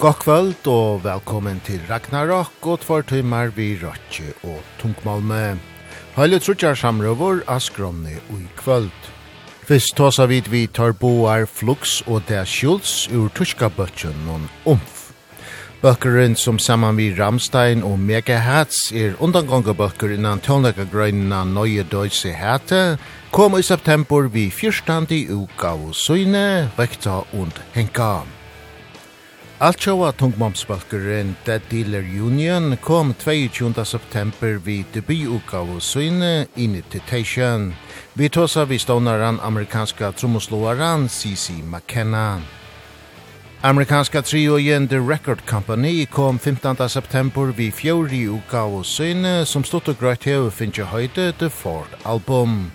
God kvöld og velkommen til Ragnarok og tvær timmar vi Røkke og Tungmalme. Heile trutjar samrøvor av og i kvöld. Fyrst tåsa vid vi tar boar Flux og Der Schultz ur tuska bøtjen og umf. Bøkkeren som saman vi Ramstein og Megahats er undanganga bøkker innan tånlega grøynina Nøye Deutsche Hate kom i september vi fyrstandi uka og søyne, vekta und henkam. Altjåa tungmomsbalkeren Dead Dealer Union kom 22. september vid debututgave Søyne Inititation. Vi tåsa vi stånaren amerikanska trommoslåaren C.C. McKenna. Amerikanska triojen The Record Company kom 15. september vid fjori og Søyne som stått og grøyt hev finnje høyde The Ford Album.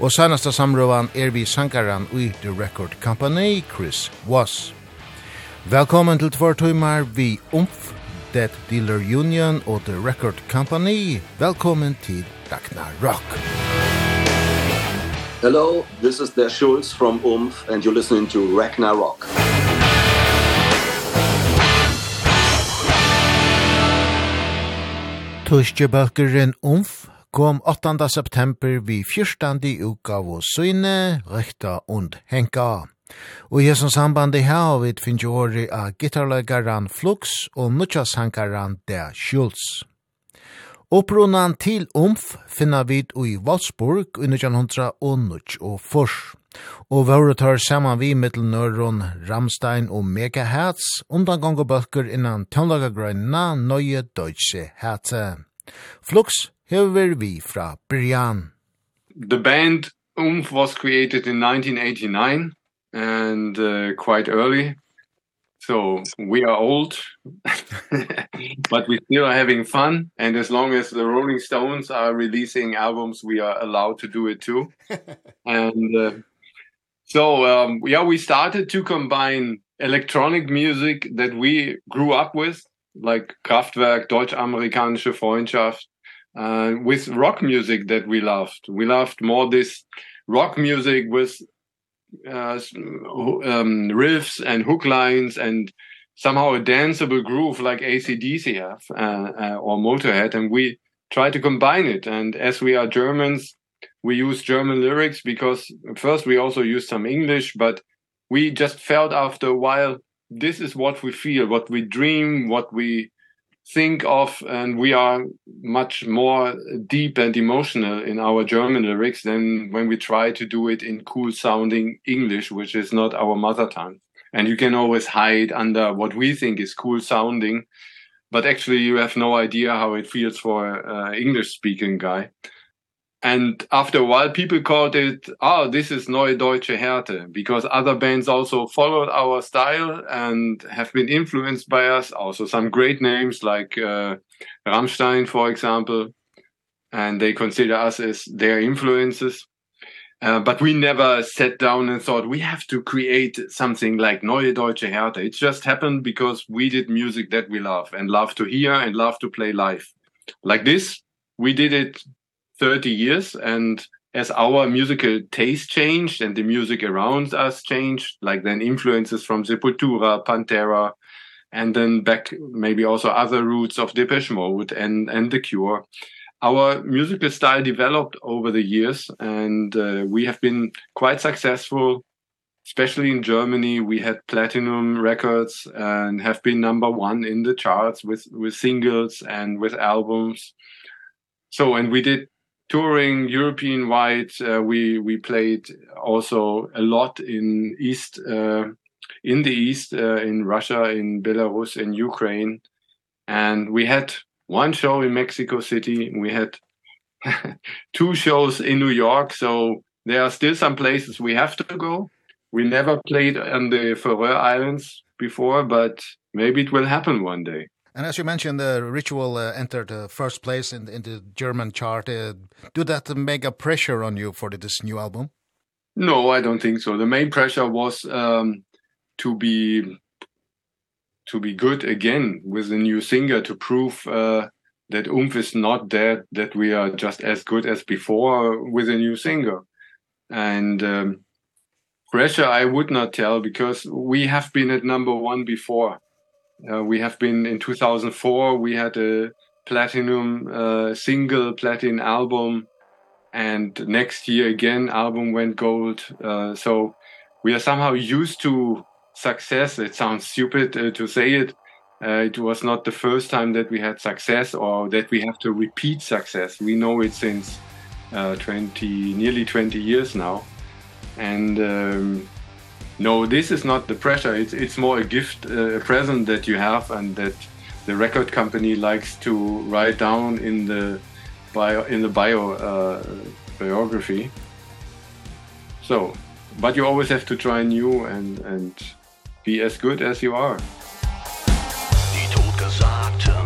Og senaste samrøvan er vi sankaran i The Record Company, Chris Wass. Velkommen til tvær tøymar vi umf, Dead Dealer Union og The Record Company. Velkommen til Ragnar Rock. Hello, this is Der Schulz from Umf and you're listening to Ragnar Rock. Tuskjebøkeren Umf kom 8. september vi fyrstandi utgav og søyne, rekta und henka. Og i hesson sambandi her vi finn jo åri av gitarlegaran Flux og nutjasankaran De Schultz. Opprunan til Umf finna vid i Wolfsburg i 1900 og fors. Og vore tar saman vi mittelnøron Ramstein og Megahertz undan gong og bøkker innan tøndagagrøynena nøye deutsche herze. Flux hever vi fra Brian. The band Umf was created in 1989 and uh, quite early. So we are old, but we still are having fun. And as long as the Rolling Stones are releasing albums, we are allowed to do it too. and uh, so, um, yeah, we started to combine electronic music that we grew up with, like Kraftwerk, Deutsch-Amerikanische Freundschaft, uh, with rock music that we loved. We loved more this rock music with uh, um, riffs and hook lines and somehow a danceable groove like ACDC have uh, uh, or Motorhead and we try to combine it. And as we are Germans we use German lyrics because first we also used some English but we just felt after a while this is what we feel what we dream what we think of and we are much more deep and emotional in our German lyrics than when we try to do it in cool sounding English which is not our mother tongue. And you can always hide under what we think is cool sounding but actually you have no idea how it feels for uh, English speaking guy. And after a while, people called it, oh, this is Neue Deutsche Härte, because other bands also followed our style and have been influenced by us. Also some great names like uh, Rammstein, for example, and they consider us as their influences. Uh, but we never sat down and thought, we have to create something like Neue Deutsche Härte. It just happened because we did music that we love and love to hear and love to play live. Like this, we did it 30 years and as our musical taste changed and the music around us changed like then influences from Sepultura, Pantera and then back maybe also other roots of Depeche Mode and and The Cure. Our musical style developed over the years and uh, we have been quite successful especially in Germany. We had platinum records and have been number 1 in the charts with with singles and with albums. So and we did touring European wide uh, we we played also a lot in east uh, in the east uh, in Russia in Belarus in Ukraine. And we had one show in Mexico City. We had two shows in New York. So there are still some places we have to go. We never played on the Faroe Islands before but maybe it will happen one day. And as you mentioned, the ritual uh, entered uh, first place in, in the German chart. Uh, do that make a pressure on you for this new album? No, I don't think so. The main pressure was um, to be to be good again with the new singer to prove uh, that Umf is not dead, that we are just as good as before with a new singer. And um, pressure I would not tell because we have been at number one before uh, we have been in 2004 we had a platinum uh, single platinum album. And next year again album went gold. Uh, so we are somehow used to success. It sounds stupid uh, to say it. Uh, it was not the first time that we had success or that we have to repeat success. We know it since uh, 20 nearly 20 years now. And um no this is not the pressure. It's it's more a gift uh, a present that you have and that the record company likes to write down in the bio in the bio uh, biography. So but you always have to try new and and be as good as you are. Die Tod gesagte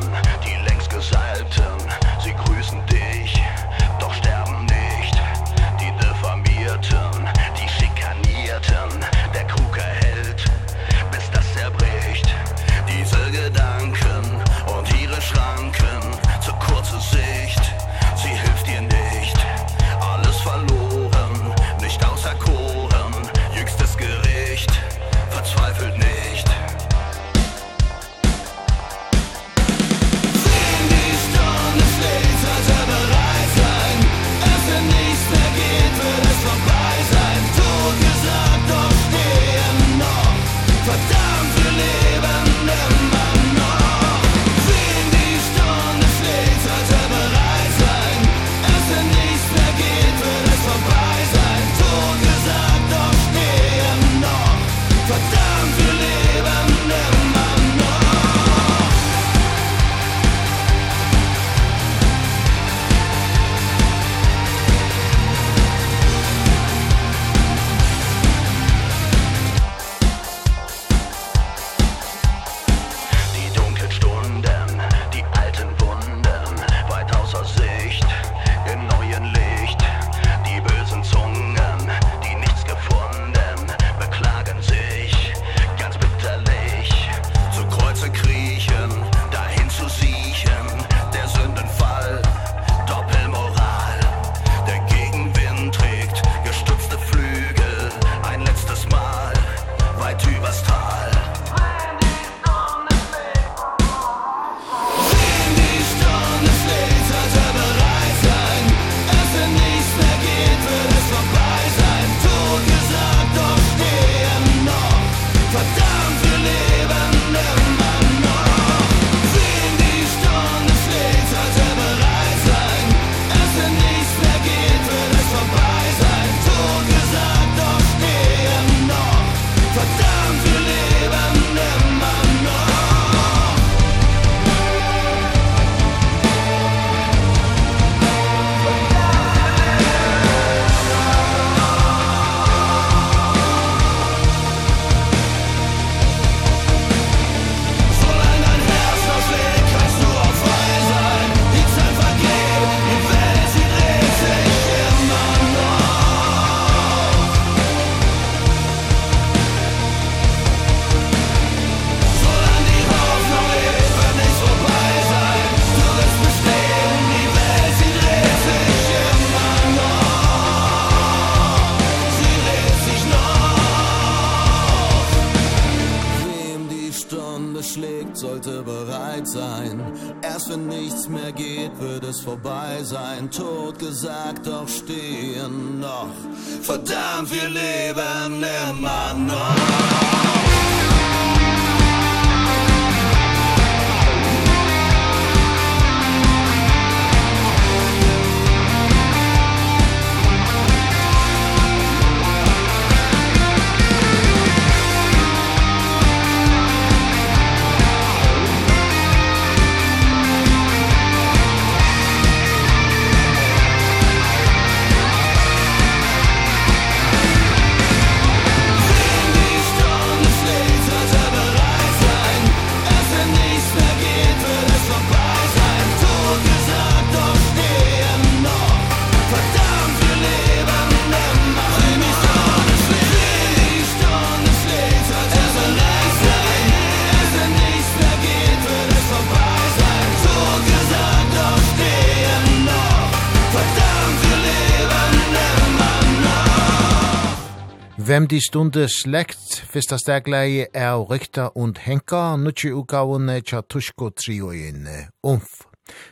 Om de stunde slekt, fyrsta stegleie er rykta und henka, nutje utgavene tja tusko trioin umf.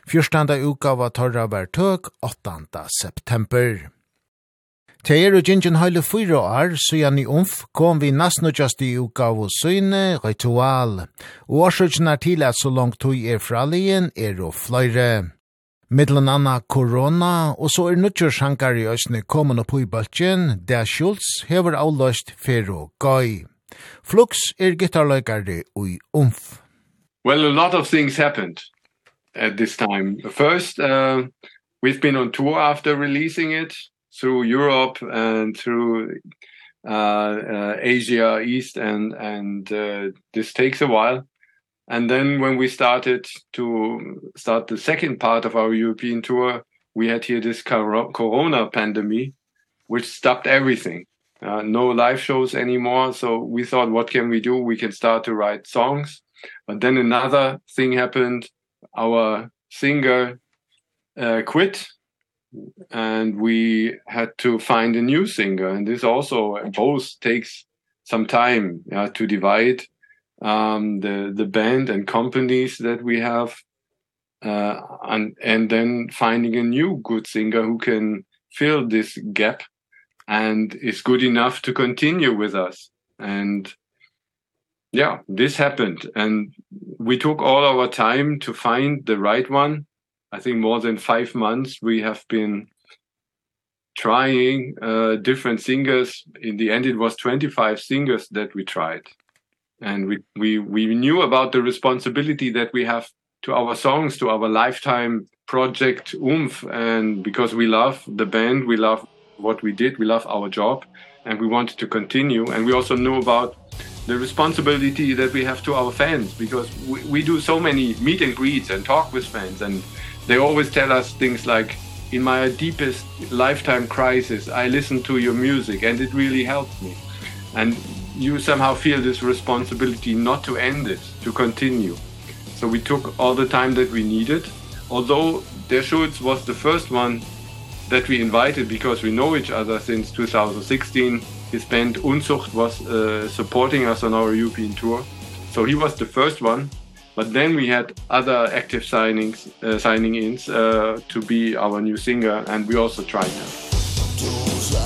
Fyrstanda utgava torra var tøk 8. september. Teir og gingen heile fyra år, søyan i umf, kom vi nasnudjast i utgav og søyne, ritual. Og årsøkjen er til at så langt tog er fralien er og fløyre. Middelen anna korona, og så er nødgjør sjankar i òsne komin på i bøltjen, der Schultz hever avløst fyrir gai. Flux er gitarløykare ui umf. Well, a lot of things happened at this time. First, uh, we've been on tour after releasing it through Europe and through uh, uh, Asia East, and, and uh, this takes a while. And then when we started to start the second part of our European tour, we had here this corona pandemic, which stopped everything. Uh, no live shows anymore. So we thought, what can we do? We can start to write songs. But then another thing happened. Our singer uh, quit and we had to find a new singer. And this also both takes some time yeah, to divide um the the band and companies that we have uh and and then finding a new good singer who can fill this gap and is good enough to continue with us. And yeah this happened. And we took all our time to find the right one. I think more than 5 months we have been trying uh different singers. In the end it was 25 singers that we tried and we we we knew about the responsibility that we have to our songs to our lifetime project umf and because we love the band we love what we did we love our job and we wanted to continue. And we also knew about the responsibility that we have to our fans because we we do so many meet and greets and talk with fans and they always tell us things like in my deepest lifetime crisis i listened to your music and it really helped me. And you somehow feel this responsibility not to end it, to continue. So we took all the time that we needed. Although Der Schulz was the first one that we invited because we know each other since 2016. His band Unzucht was uh, supporting us on our European tour. So he was the first one. But then we had other active signings, uh, signing ins uh, to be our new singer and we also tried him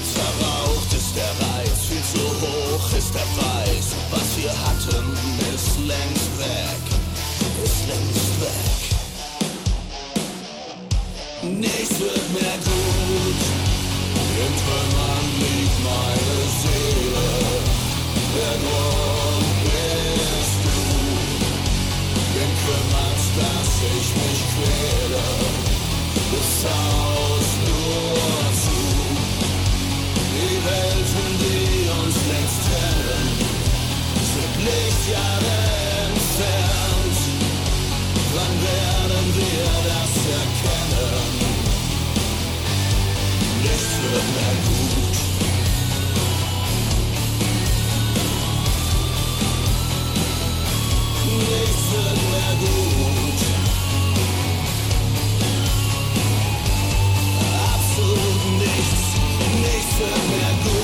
Sex verraucht Nichts, nichts mehr gut.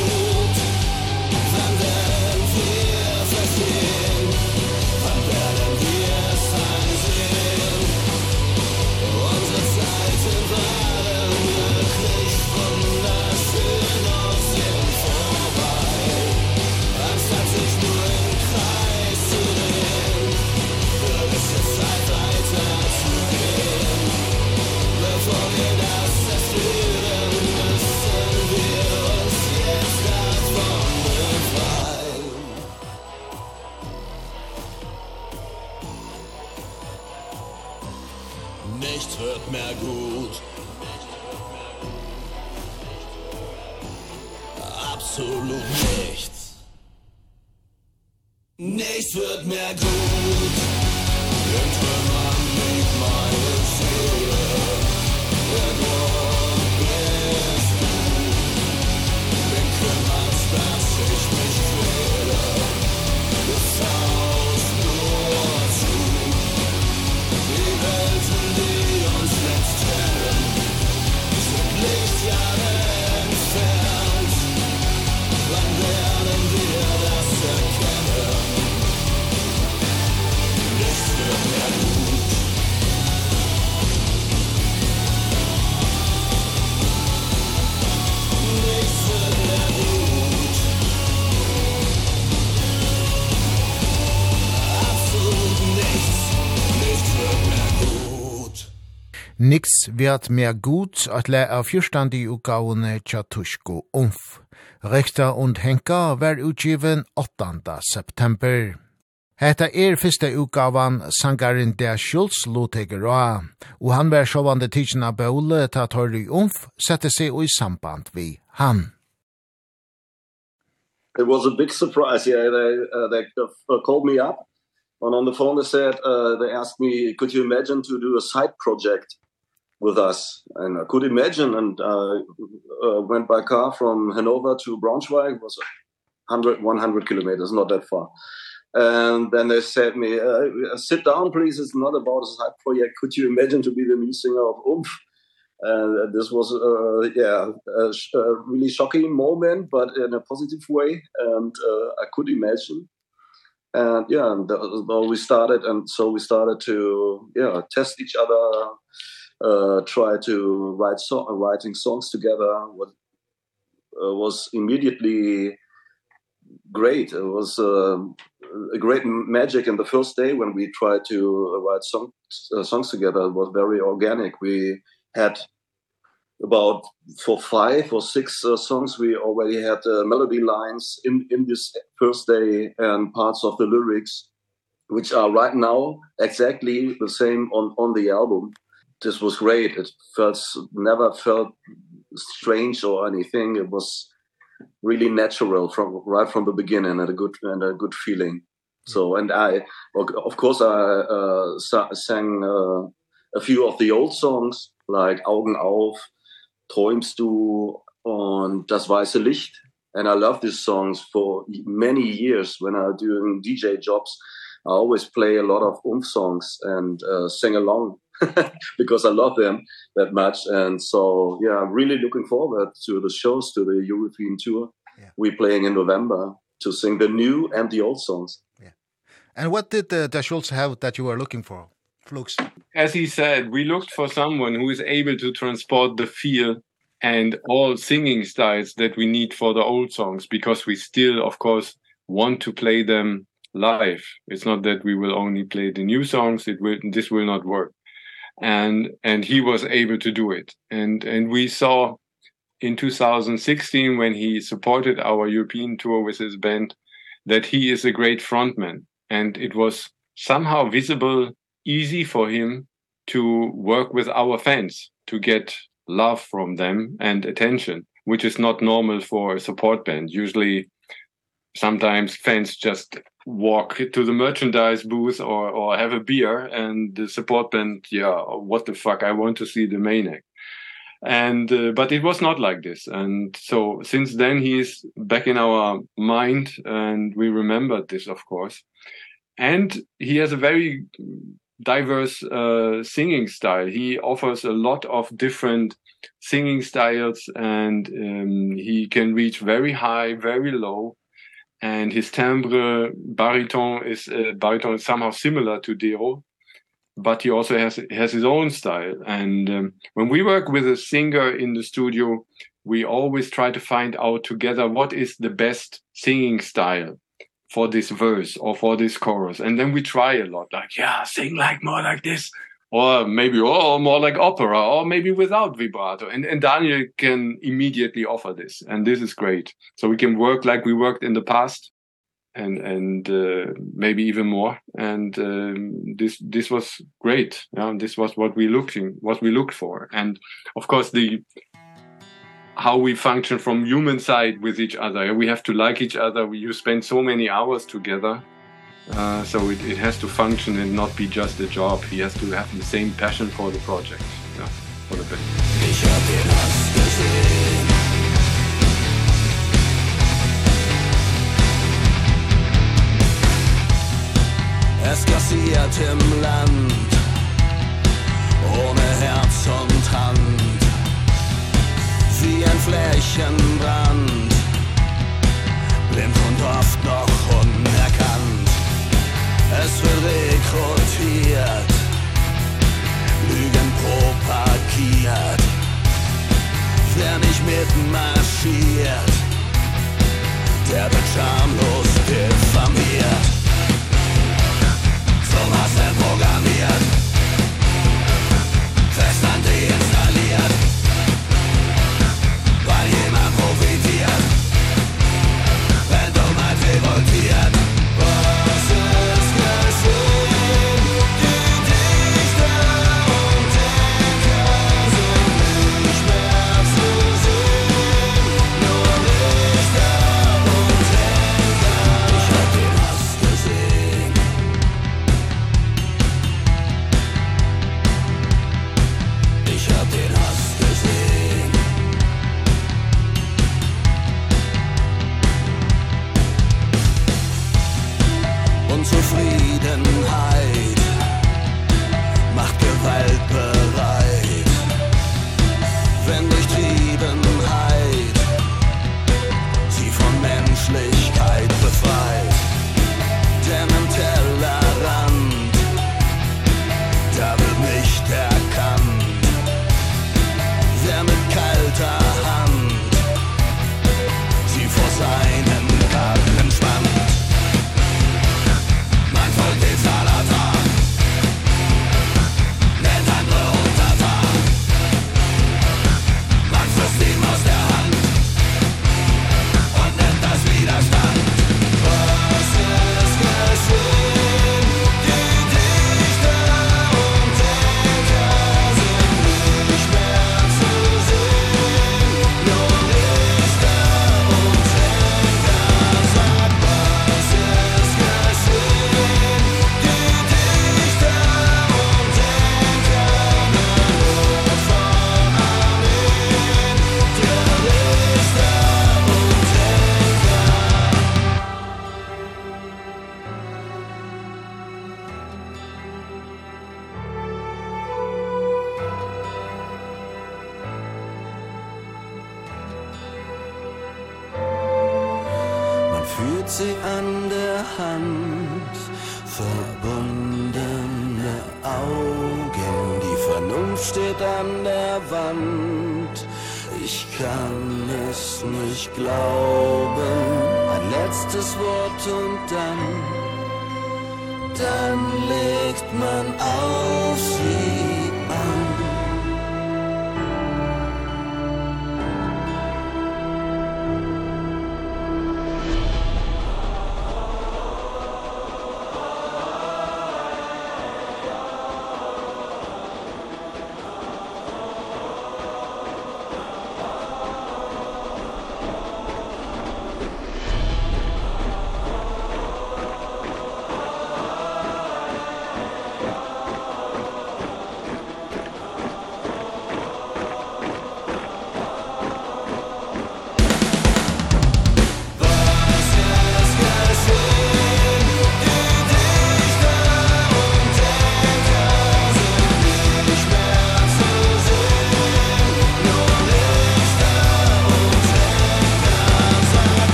Leis mer gut at le av fyrstandi utgavene tja tusko Umf. Rekta und Henka var utgiven 8. september. Hetta er fyrsta utgavan sangarin Der Schulz loteger av, og han var sjåvande tidsen av Bøle ta Torri Umf sette seg i samband vi han. It was a big surprise, yeah, they, uh, they uh, called me up And on the phone they said uh, they asked me could you imagine to do a side project with us. And I could imagine and uh, uh, went by car from Hanover to Braunschweig was 100 100 kilometers not that far. And then they said me uh, sit down please. It's not about a side project. Could you imagine to be the new singer of Umf and uh, this was uh, yeah a, sh a really shocking moment but in a positive way. And uh, I could imagine. And yeah and well, we started and so we started to yeah test each other uh try to write so writing songs together what uh, was immediately great. It was uh, a great magic in the first day when we tried to write song uh, songs together. It was very organic. We had about for five or six uh, songs. We already had uh, melody lines in in this first day and parts of the lyrics which are right now exactly the same on on the album this was great. It felt never felt strange or anything. It was really natural from right from the beginning and a good and a good feeling. So and i of course i uh, sang uh, a few of the old songs like augen auf träumst du und das weiße licht. And i love these songs for many years when i doing dj jobs. I always play a lot of umf songs and uh, sing along. because I love them that much. And so, yeah, I'm really looking forward to the shows, to the European tour yeah. we're playing in November to sing the new and the old songs. Yeah. And what did uh, the Schultz have that you were looking for? Flux. As he said, we looked for someone who is able to transport the feel and all singing styles that we need for the old songs because we still of course want to play them live. It's not that we will only play the new songs, it will this will not work and and he was able to do it. And and we saw in 2016 when he supported our European tour with his band that he is a great frontman. And it was somehow visible easy for him to work with our fans to get love from them and attention which is not normal for a support band. Usually sometimes fans just walk to the merchandise booth or or have a beer and the support band yeah what the fuck i want to see the main act. And uh, but it was not like this. And so since then he's back in our mind and we remembered this of course. And he has a very diverse uh, singing style. He offers a lot of different singing styles and um, he can reach very high very low and his timbre baritone is uh, baritone is somehow similar to Dero but he also has has his own style. And um, when we work with a singer in the studio we always try to find out together what is the best singing style for this verse or for this chorus. And then we try a lot like yeah sing like more like this or maybe or more like opera or maybe without vibrato. And and Daniel can immediately offer this. And this is great. So we can work like we worked in the past. And and uh, maybe even more. And um, this this was great. Yeah and this was what we looking what we looked for. And of course the how we function from human side with each other. We have to like each other. We you spend so many hours together. Uh, so it, it has to function and not be just a job. He has to have the same passion for the project, yeah, for the band. Ich hab den Hass gesehen. Es kassiert im Land Ohne Herz und Hand Wie ein Flächenbrand Blind und oft noch Ez berdek jotxiat Lügen propakiat Wer nicht mit Maschinen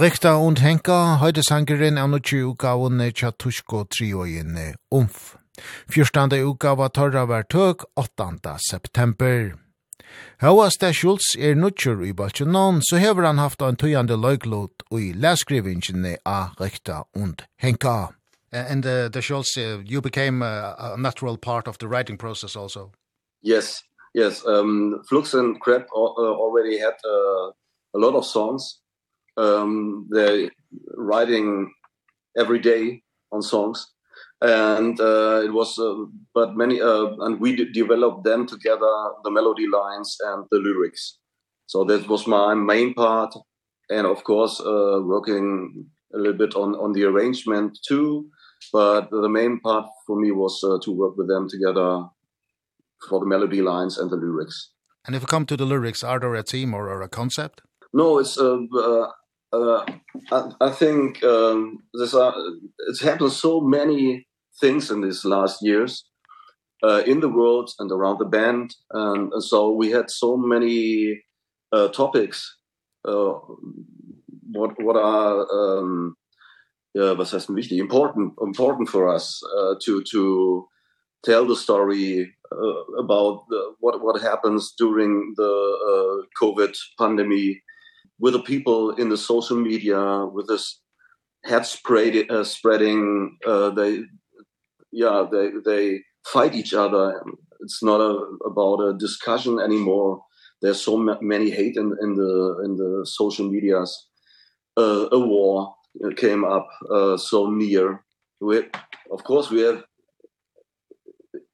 Richter und Henker, heute sangeren er ne utgavene Trio trioine Umf. Fyrstande utgava torra var tøk 8. september. Hauast der Schulz er nutscher i Balchanon, så hever han haft en tøyande løyglot i leskrivingsene av Richter und Henker. And uh, the Schulz, uh, you became uh, a natural part of the writing process also. Yes, yes. Um, Flux and Crab already had uh, a lot of songs um they're writing every day on songs. And uh, it was uh, but many uh, and we developed them together the melody lines and the lyrics. So that was my main part. And of course uh, working a little bit on on the arrangement too. But the main part for me was uh, to work with them together for the melody lines and the lyrics. And if we come to the lyrics are there a theme or, or a concept? No it's uh, uh, uh I, I think um this uh, it's happened so many things in these last years uh in the world and around the band. And, and so we had so many uh topics uh what what are um yeah was heißt wichtig? Important important for us uh, to to tell the story uh, about the, what what happens during the uh, covid pandemic with the people in the social media with this head spread uh, spreading uh, they yeah they they fight each other. It's not a, about a discussion anymore. There's so ma many hate in in the in the social medias. Uh, a war came up uh, so near. We of course we have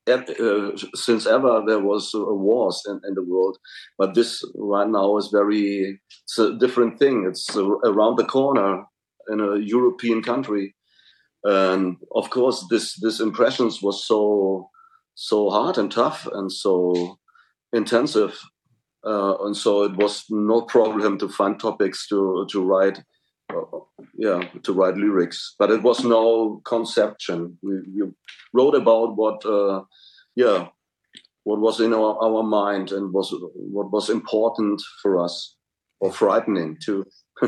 uh, since ever there was a wars in in the world but this right now is very it's a different thing. It's around the corner in a european country. And of course this this impressions was so so hard and tough and so intensive uh, and so it was no problem to find topics to to write yeah to write lyrics but it was no conception we we wrote about what uh yeah what was in our our mind and was what was important for us or frightening too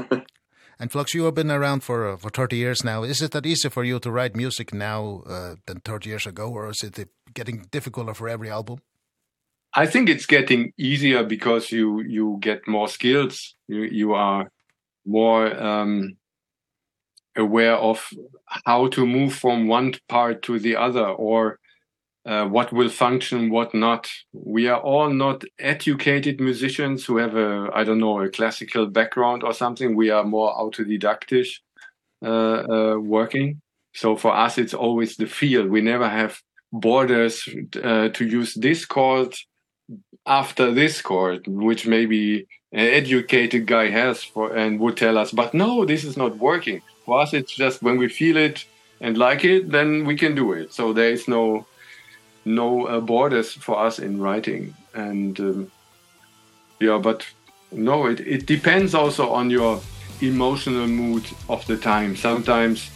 And Flux, you have been around for uh, for 30 years now. Is it that easy for you to write music now uh, than 30 years ago, or is it getting difficult for every album? I think it's getting easier because you you get more skills. You you are more um aware of how to move from one part to the other or uh, what will function what not. We are all not educated musicians who have a i don't know a classical background or something. We are more autodidactic uh, uh working. So for us it's always the field we never have borders uh, to use this chord after this chord which maybe educated guy has for and would tell us but no this is not working. For us it's just when we feel it and like it then we can do it. So there is no no uh, borders for us in writing. And um, yeah but no it it depends also on your emotional mood of the time. Sometimes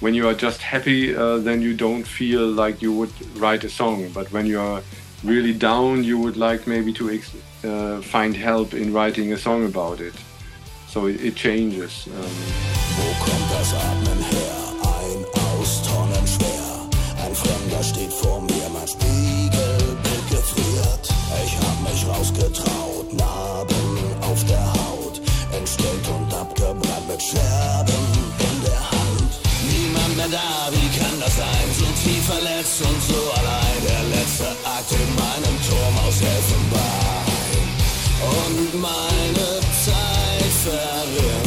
when you are just happy uh, then you don't feel like you would write a song. But when you are really down you would like maybe to uh, find help in writing a song about it. So it, it changes. Um, Wo kommt das Atmen her? Ein aus Tonnen schwer. Ein Fremder steht vor mir, mein Spiegelbild gefriert. Ich hab mich rausgetraut, Narben auf der Haut. Entstellt und abgebrannt mit Scherben in der Hand. Niemand mehr da, wie kann das sein? So tief verletzt und so allein. Der letzte Akt in meinem Turm aus Elfenbein und meine Zeit verrinnt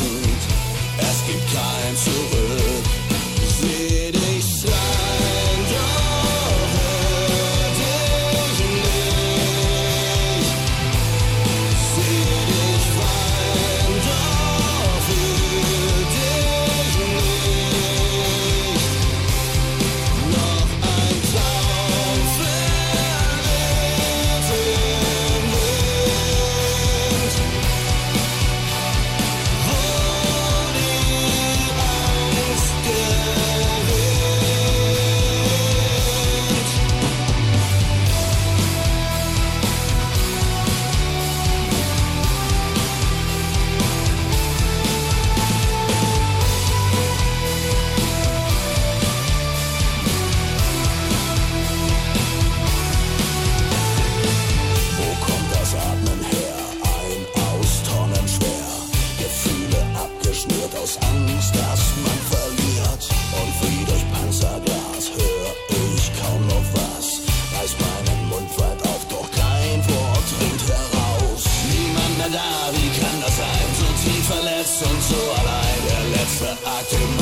for I do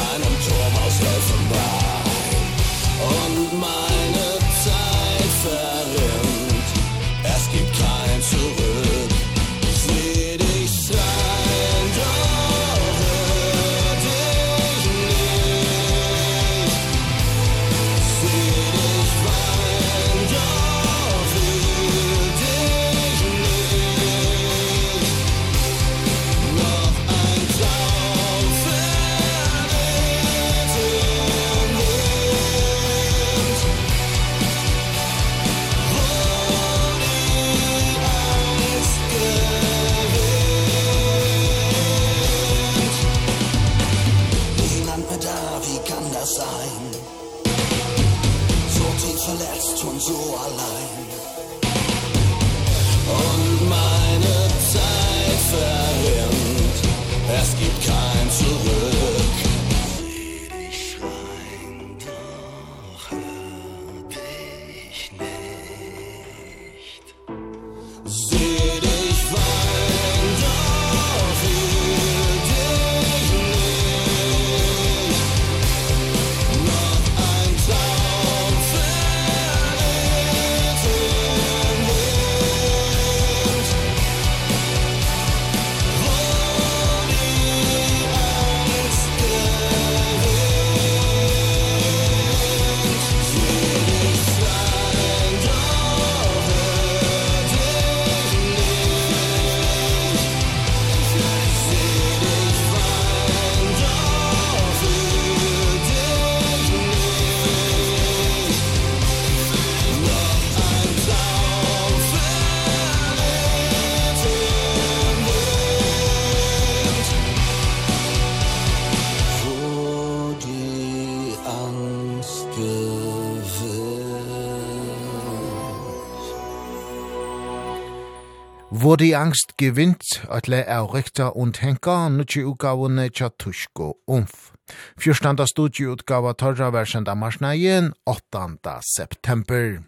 Blodig angst gewinnt, atle er rikta und henka, nutje utgavene tja tushko umf. Fjørstanda studie utgava torra versenda marsnaien, 8. september.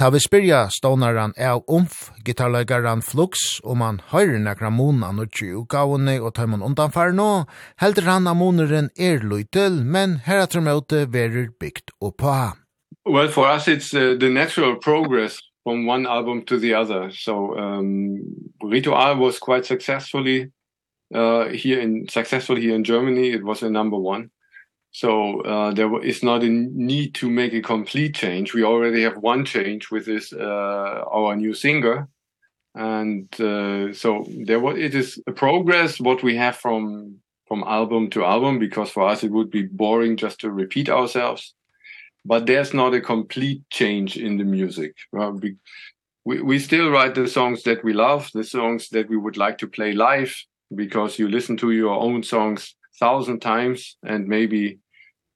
Ta vi spyrja stånaran av umf, gitarlegaran flux, om han høyre nekra mona nutje utgavene og tøymon undanfar nå, heldur han av moneren er løytel, men heratrum ute verer bygd oppa. Well, for us it's uh, the natural progress from one album to the other. So um, Ritual was quite successfully uh, here in successful here in Germany. It was a number one. So uh, there is not a need to make a complete change. We already have one change with this uh, our new singer. And uh, so there was it is a progress what we have from from album to album because for us it would be boring just to repeat ourselves but there's not a complete change in the music. Well, we, we we still write the songs that we love the songs that we would like to play live because you listen to your own songs 1000 times and maybe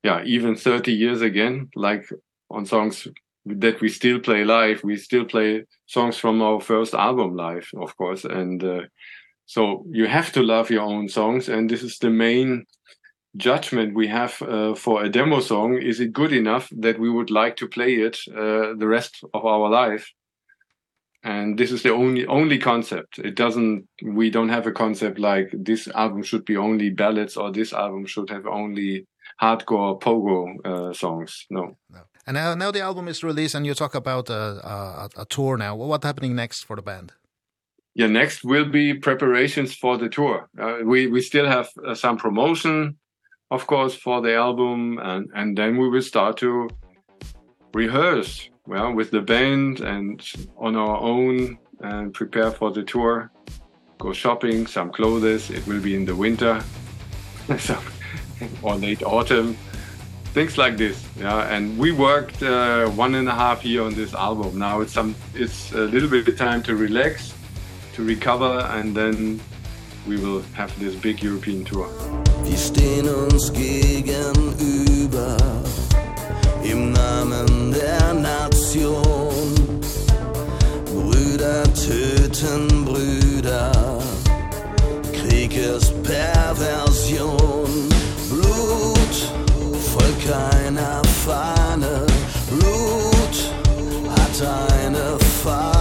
yeah even 30 years again like on songs that we still play live we still play songs from our first album live of course and uh, so you have to love your own songs and this is the main judgment we have uh, for a demo song is it good enough that we would like to play it uh, the rest of our life? And this is the only only concept. It doesn't we don't have a concept like this album should be only ballads or this album should have only hardcore pogo uh, songs. No, no. and now now the album is released and you talk about a a, a tour now. What's happening next for the band? Yeah next will be preparations for the tour. Uh, we we still have uh, some promotion of course for the album and and then we will start to rehearse well with the band and on our own and prepare for the tour. Go shopping some clothes it will be in the winter so or late autumn things like this yeah. And we worked uh, one and a half year on this album. Now it's some it's a little bit of time to relax to recover and then we will have this big European tour. Wir stehen uns gegenüber im Namen der Nation. Brüder töten Brüder. Krieg ist Perversion. Blut folgt keiner Fahne. Blut hat eine Fahne.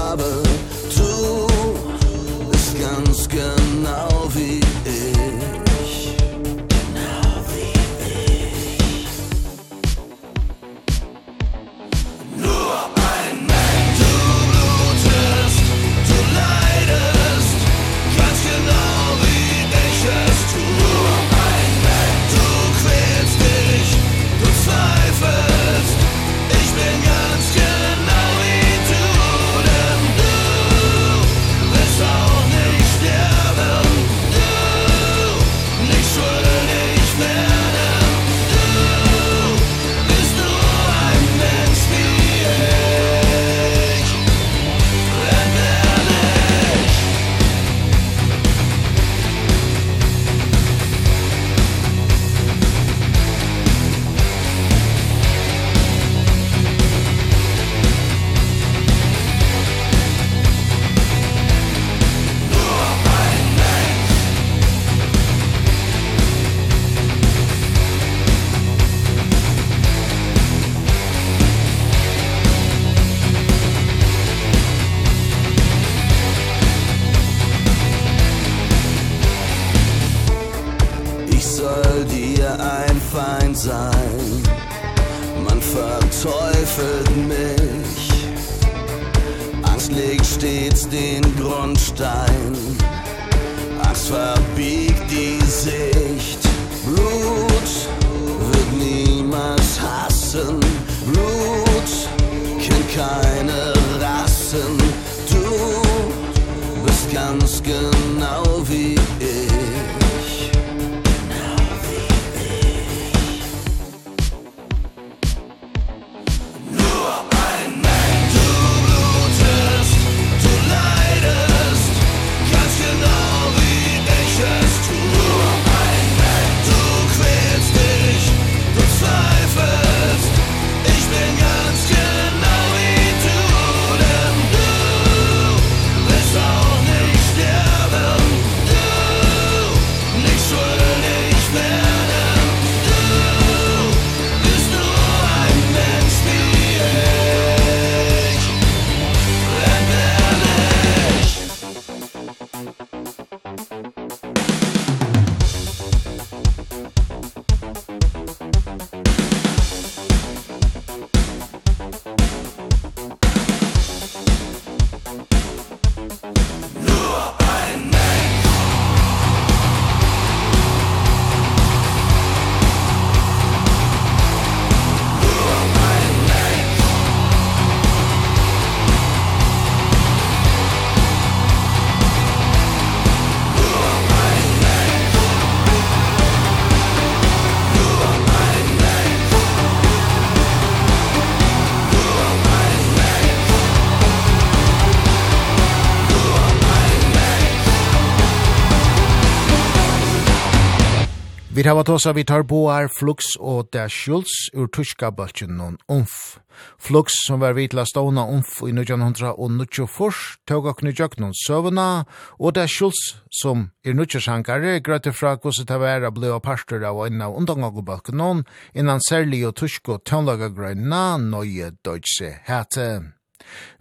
Vid hava tosa vi tar boar Flux og Der Schulz ur tyska bøltjen noen umf. Flux, som var vitla stona umf i 1994, tog og knudjøk noen søvna, og Der Schulz, som er nudjøsankare, grøtte fra gos det var ble av parster av en av undangagbølken noen, innan særlig og tysk og grøyna nøye deutsche hete.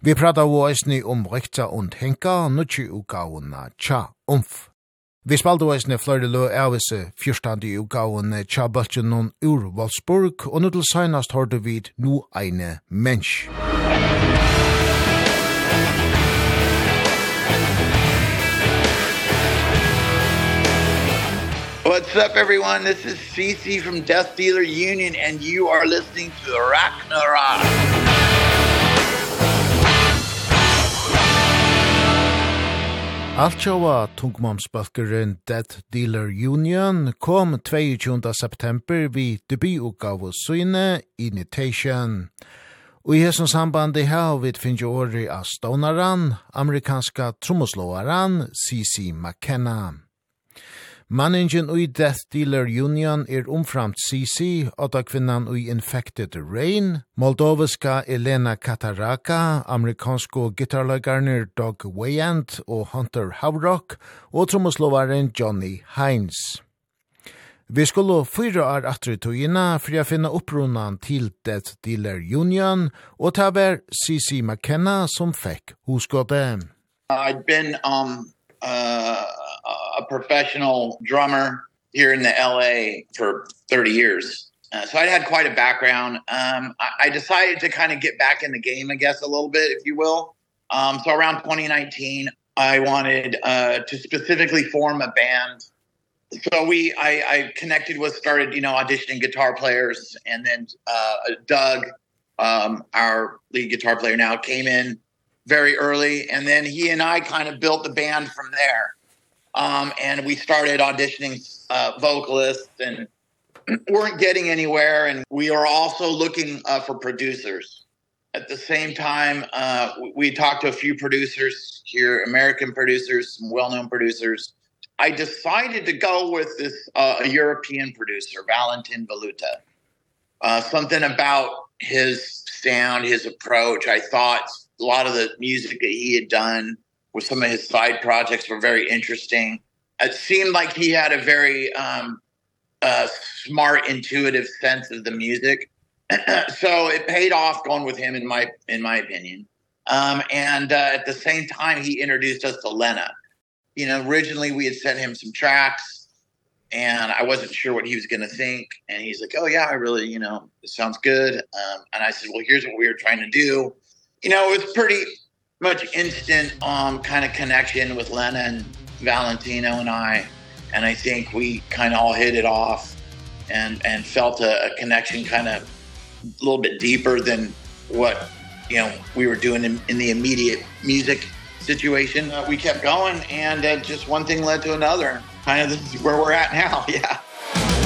Vi prata av oss om rekta und henka, nudjø utgavna tja umf. Vi spalte eisne flere lø avis fyrstande i utgaven tja bøltjen noen ur Wolfsburg, og nå til senast har du vid no eine mensch. What's up everyone? This is CC from Death Dealer Union and you are listening to Ragnarok. Altjåa tungmomsbalkeren Dead Dealer Union kom 22. september vid debututgave Syne Invitation. Og i hessens sambandi i her vi finnje åri av stånaren, amerikanska trommeslåaren C.C. McKenna. Manningen ui Death Dealer Union er omframt og da kvinnan ui Infected Rain, moldoviska Elena Kataraka, amerikansko gitarlagarner Doug Wayant og Hunter Havrock, og tromoslovaren Johnny Hines. Vi skulle fyra år atri togina for jeg finna upprunan til Death Dealer Union, og ta var CC McKenna som fikk hoskåte. I'd been um, uh, a professional drummer here in the LA for 30 years. Uh, so I had quite a background. Um I I decided to kind of get back in the game, I guess a little bit, if you will. Um so around 2019, I wanted uh to specifically form a band. So we I I connected with started, you know, auditioning guitar players and then uh Doug um our lead guitar player now came in very early and then he and I kind of built the band from there um and we started auditioning uh vocalists and weren't getting anywhere. And we are also looking uh for producers. At the same time uh we talked to a few producers here American producers some well-known producers. I decided to go with this uh a European producer Valentin Valuta uh something about his sound his approach. I thought a lot of the music that he had done with some of his side projects were very interesting. It seemed like he had a very um uh smart intuitive sense of the music. so it paid off going with him in my in my opinion. Um and uh, at the same time he introduced us to Lena. You know, originally we had sent him some tracks and I wasn't sure what he was going to think and he's like, "Oh yeah, I really, you know, this sounds good." Um and I said, "Well, here's what we were trying to do." You know, it was pretty much instant um kind of connection with Lena and Valentino and I and I think we kind of all hit it off and and felt a, a connection kind of a little bit deeper than what you know we were doing in, in the immediate music situation. Uh, we kept going and uh, just one thing led to another. Kind of this is where we're at now. Yeah.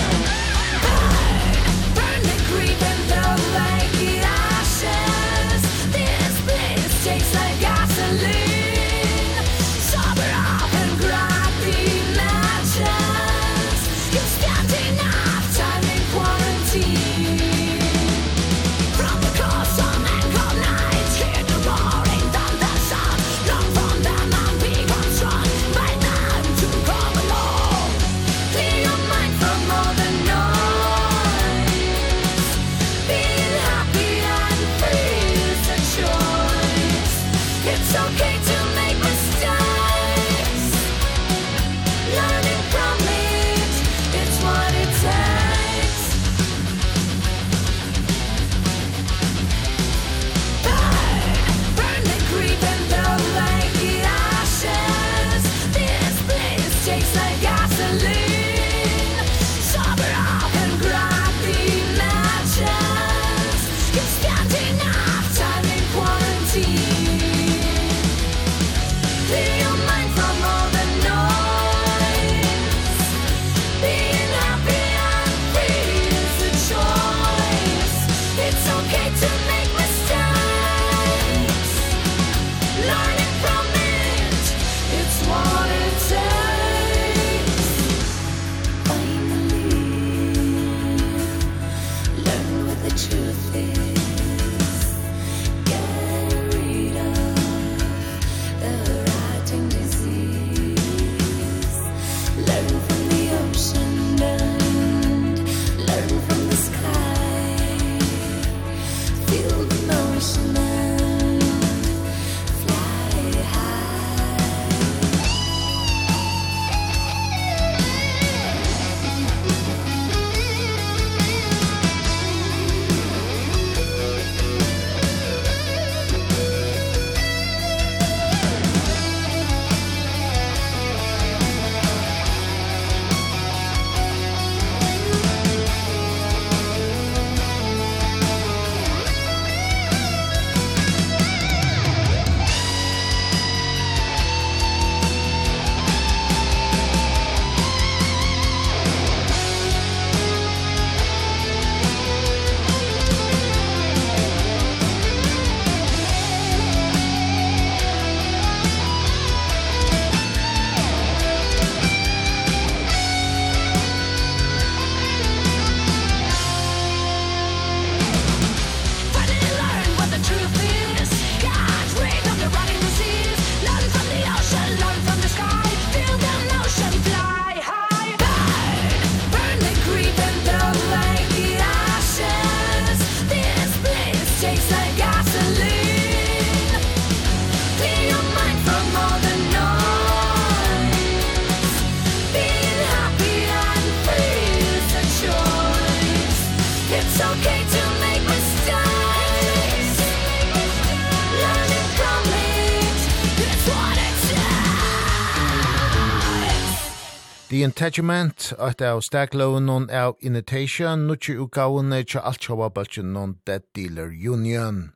Attachment, at av stakloven non av Invitation, nutje utgavene tja alt sjåva non Dead Dealer Union.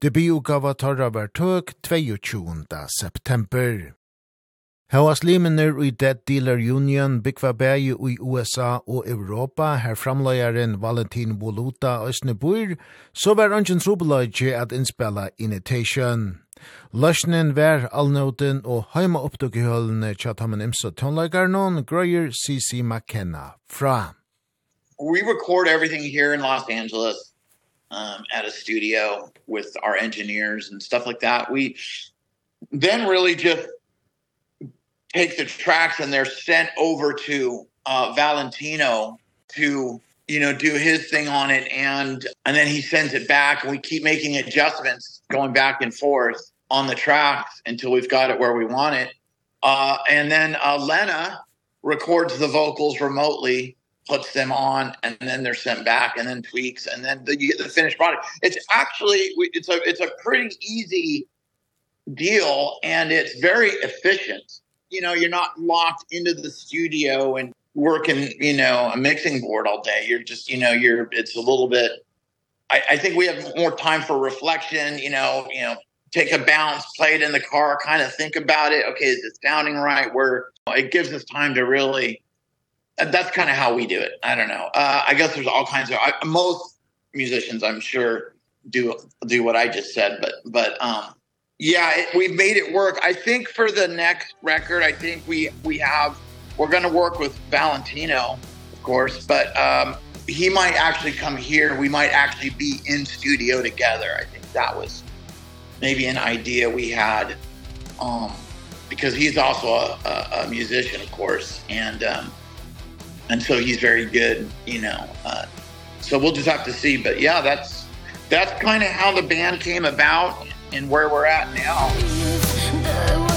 Debutgava tarra var tøk 22. september. Hauas limener i Dead Dealer Union byggva bægi i USA og Europa, her framløyaren Valentin Voluta Øsnebur, så var ønsken trobeløyge at innspela Invitation. Løsnen vær allnåten og heima oppdukkehølene tja tammen imsa tonleikaren Grøyer C.C. McKenna fra. We record everything here in Los Angeles um, at a studio with our engineers and stuff like that. We then really just take the tracks and they're sent over to uh, Valentino to you know do his thing on it and and then he sends it back and we keep making adjustments going back and forth on the tracks until we've got it where we want it. Uh and then uh Lena records the vocals remotely, puts them on and then they're sent back and then tweaks and then the, you get the finished product. It's actually it's a it's a pretty easy deal and it's very efficient. You know, you're not locked into the studio and working, you know, a mixing board all day. You're just, you know, you're it's a little bit I I think we have more time for reflection, you know, you know, take a bounce, play it in the car, kind of think about it. Okay, is it sounding right? Where it gives us time to really and that's kind of how we do it. I don't know. Uh I guess there's all kinds of I, most musicians I'm sure do do what I just said, but but um yeah, it, we've made it work. I think for the next record, I think we we have we're going to work with Valentino, of course, but um he might actually come here. We might actually be in studio together. I think that was maybe an idea we had um because he's also a, a, a musician of course and um and so he's very good you know uh so we'll just have to see but yeah that's that's kind of how the band came about and where we're at now.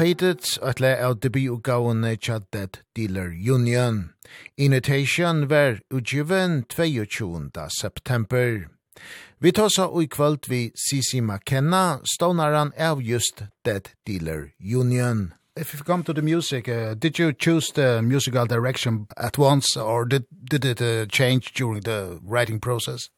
Faded, at le av debutgavene tja Dead Dealer Union. Invitation var utgiven 22. september. Vi tar så i kvöld vi Sisi McKenna, stånaren av just Dead Dealer Union. If you come to the music, uh, did you choose the musical direction at once or did, did it uh, change during the writing process?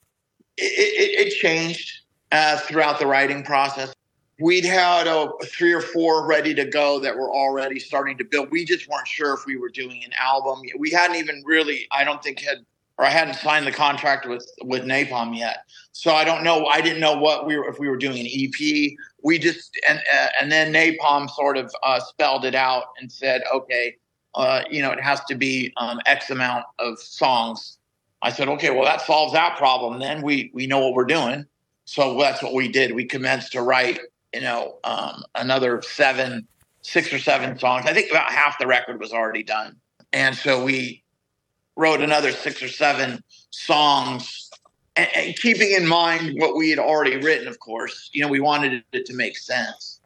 It, it, it changed uh, throughout the writing process we'd had a three or four ready to go that were already starting to build. We just weren't sure if we were doing an album. We hadn't even really I don't think had or I hadn't signed the contract with with Napalm yet. So I don't know I didn't know what we were if we were doing an EP. We just and uh, and then Napalm sort of uh spelled it out and said, "Okay, uh you know, it has to be um X amount of songs." I said, "Okay, well that solves that problem. Then we we know what we're doing." So that's what we did. We commenced to write you know, um, another seven, six or seven songs. I think about half the record was already done. And so we wrote another six or seven songs and, and keeping in mind what we had already written, of course, you know, we wanted it to make sense.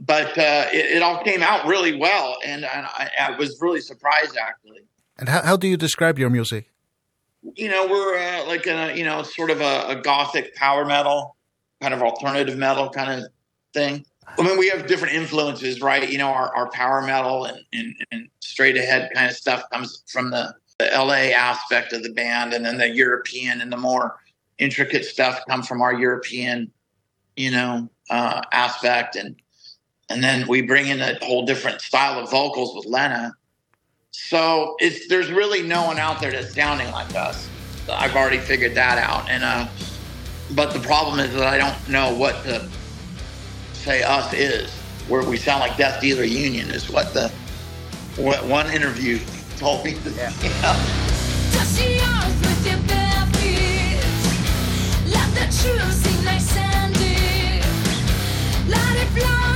But uh, it, it all came out really well. And, and I, I was really surprised, actually. And how, how do you describe your music? You know, we're uh, like, a, you know, sort of a, a gothic power metal, kind of alternative metal kind of thing. I mean, we have different influences, right? You know, our our power metal and and, and straight ahead kind of stuff comes from the the LA aspect of the band and then the European and the more intricate stuff come from our European, you know, uh aspect and and then we bring in a whole different style of vocals with Lena. So, it's there's really no one out there that's sounding like us. I've already figured that out and uh but the problem is that I don't know what the say us is where we sound like Death Dealer Union is what the what one interview told me. That, yeah. You know? Touch the with your bare feet. Let the truth sing like sandy. Let it fly.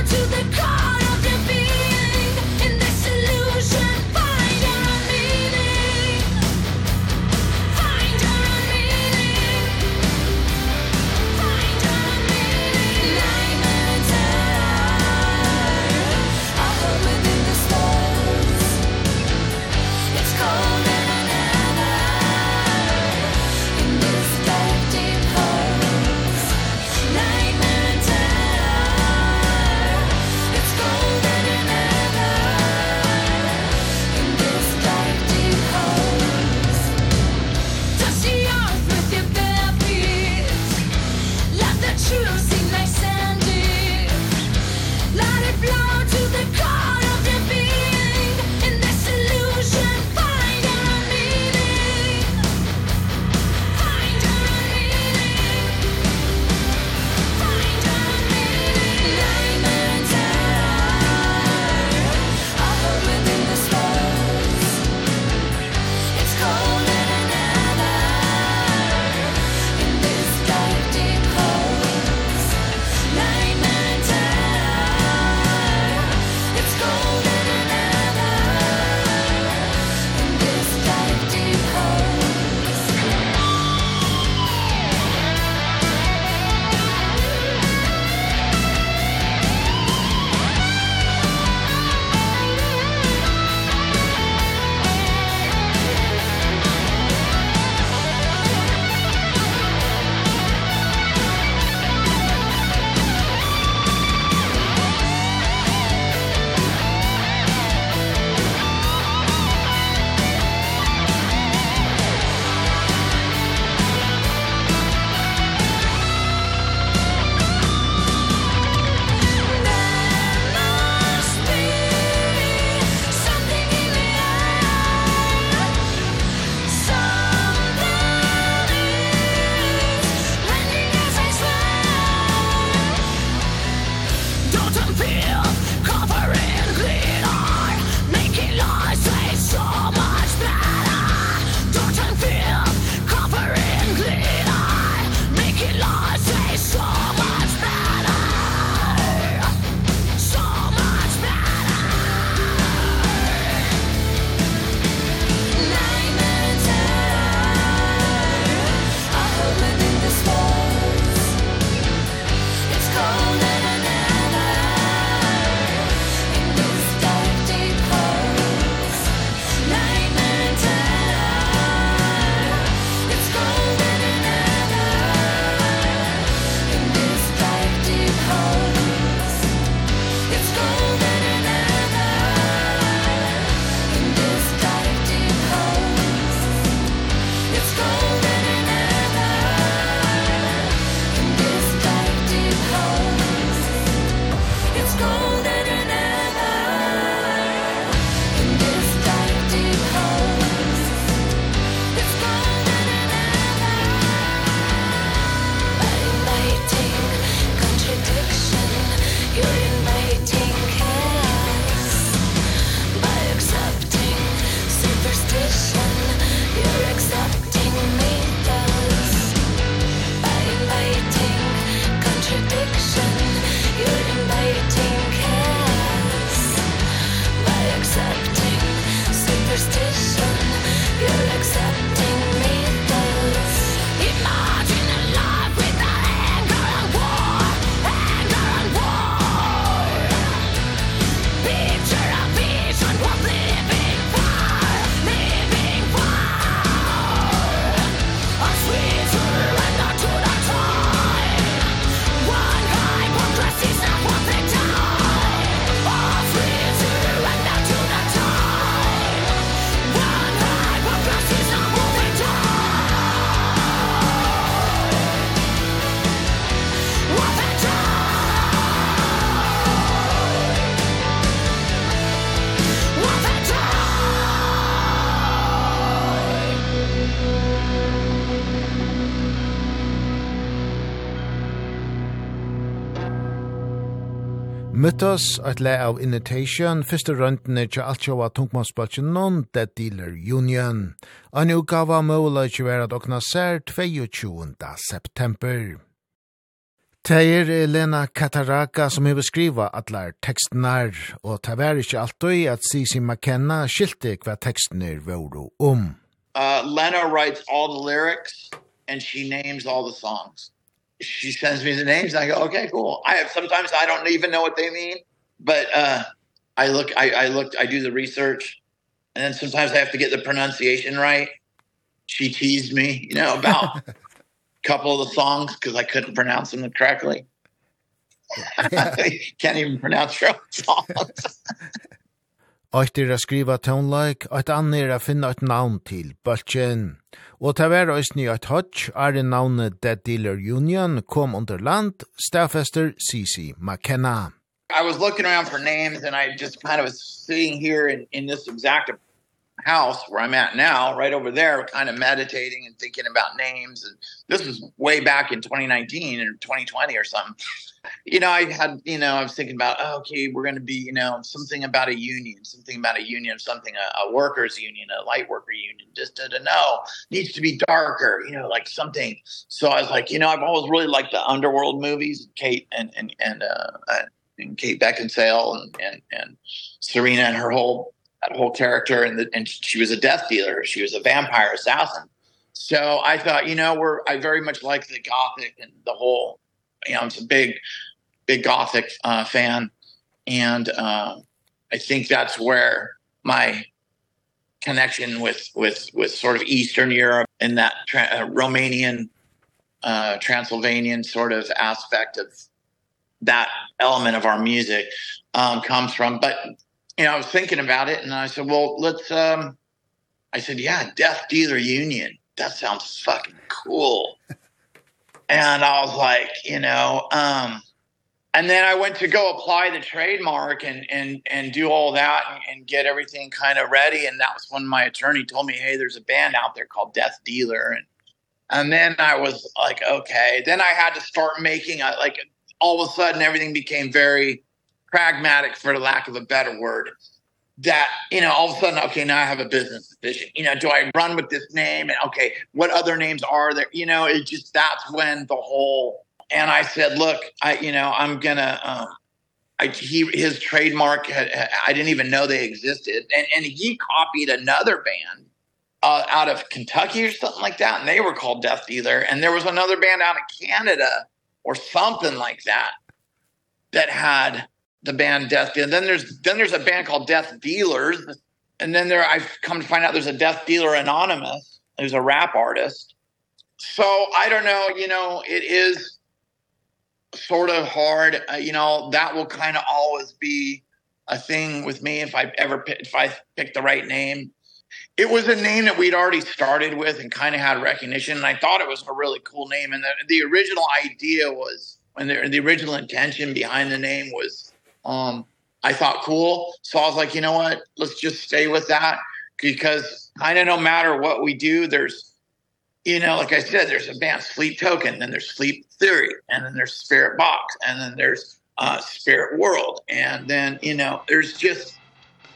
Mythos, et le av Invitation, første røntene til alt sjåa tungmannsbøtjen Dead Dealer Union. En utgave av måla ikke være at åkna sær 22. september. Teier Lena Kataraka som hever skriva atlar tekstnar, og det var ikke alltid at Sisi McKenna skilte hva tekstnar vore om. Uh, Lena writes all the lyrics, and she names all the songs she sends me the names and I go, okay, cool. I have, sometimes I don't even know what they mean, but, uh, I look, I, I looked, I do the research and then sometimes I have to get the pronunciation right. She teased me, you know, about a couple of the songs cause I couldn't pronounce them correctly. Yeah. Can't even pronounce your own songs. Eitt er a skriva tonleik, eitt annet er a finna eit navn til Bölkjen. Og ta vera eisni eit hodj, er navnet Dead Dealer Union kom under land, stafester Sisi McKenna. I was looking around for names and I just kind of was sitting here in, in this exact house where I'm at now, right over there, kind of meditating and thinking about names. And this was way back in 2019 or 2020 or something you know, I had, you know, I was thinking about, oh, okay, we're going to be, you know, something about a union, something about a union, something, a, a workers union, a light worker union, just to know, needs to be darker, you know, like something. So I was like, you know, I've always really liked the underworld movies, Kate and, and, and, uh, and Kate Beckinsale and, and, and Serena and her whole, that whole character. And, the, and she was a death dealer. She was a vampire assassin. So I thought, you know, we're, I very much like the Gothic and the whole, you know, I'm a big, big Gothic uh, fan. And uh, I think that's where my connection with, with, with sort of Eastern Europe and that tra uh, Romanian, uh, Transylvanian sort of aspect of that element of our music um, comes from. But, you know, I was thinking about it and I said, well, let's, um, I said, yeah, Death Dealer Union. That sounds fucking cool and I was like, you know, um and then I went to go apply the trademark and and and do all that and, and get everything kind of ready and that was when my attorney told me, "Hey, there's a band out there called Death Dealer." And and then I was like, "Okay." Then I had to start making a, like all of a sudden everything became very pragmatic for the lack of a better word that you know all of a sudden okay now I have a business vision you know do I run with this name? And okay what other names are there? You know it just that's when the whole and I said look I you know I'm going to um I he his trademark had, had, I didn't even know they existed. And and he copied another band uh out of Kentucky or something like that and they were called Death Dealer. And there was another band out of Canada or something like that that had the band Death Dealer. And then there's then there's a band called Death Dealers, and then there I've come to find out there's a Death Dealer Anonymous, who's a rap artist. So I don't know, you know, it is sort of hard, uh, you know, that will kind of always be a thing with me if I ever if I pick the right name. It was a name that we'd already started with and kind of had recognition and I thought it was a really cool name and the, the original idea was and the, the original intention behind the name was um I thought cool. So I was like, you know what? Let's just stay with that because I know no matter what we do, there's you know, like I said, there's advanced sleep token, then there's sleep theory, and then there's spirit box, and then there's uh spirit world, and then, you know, there's just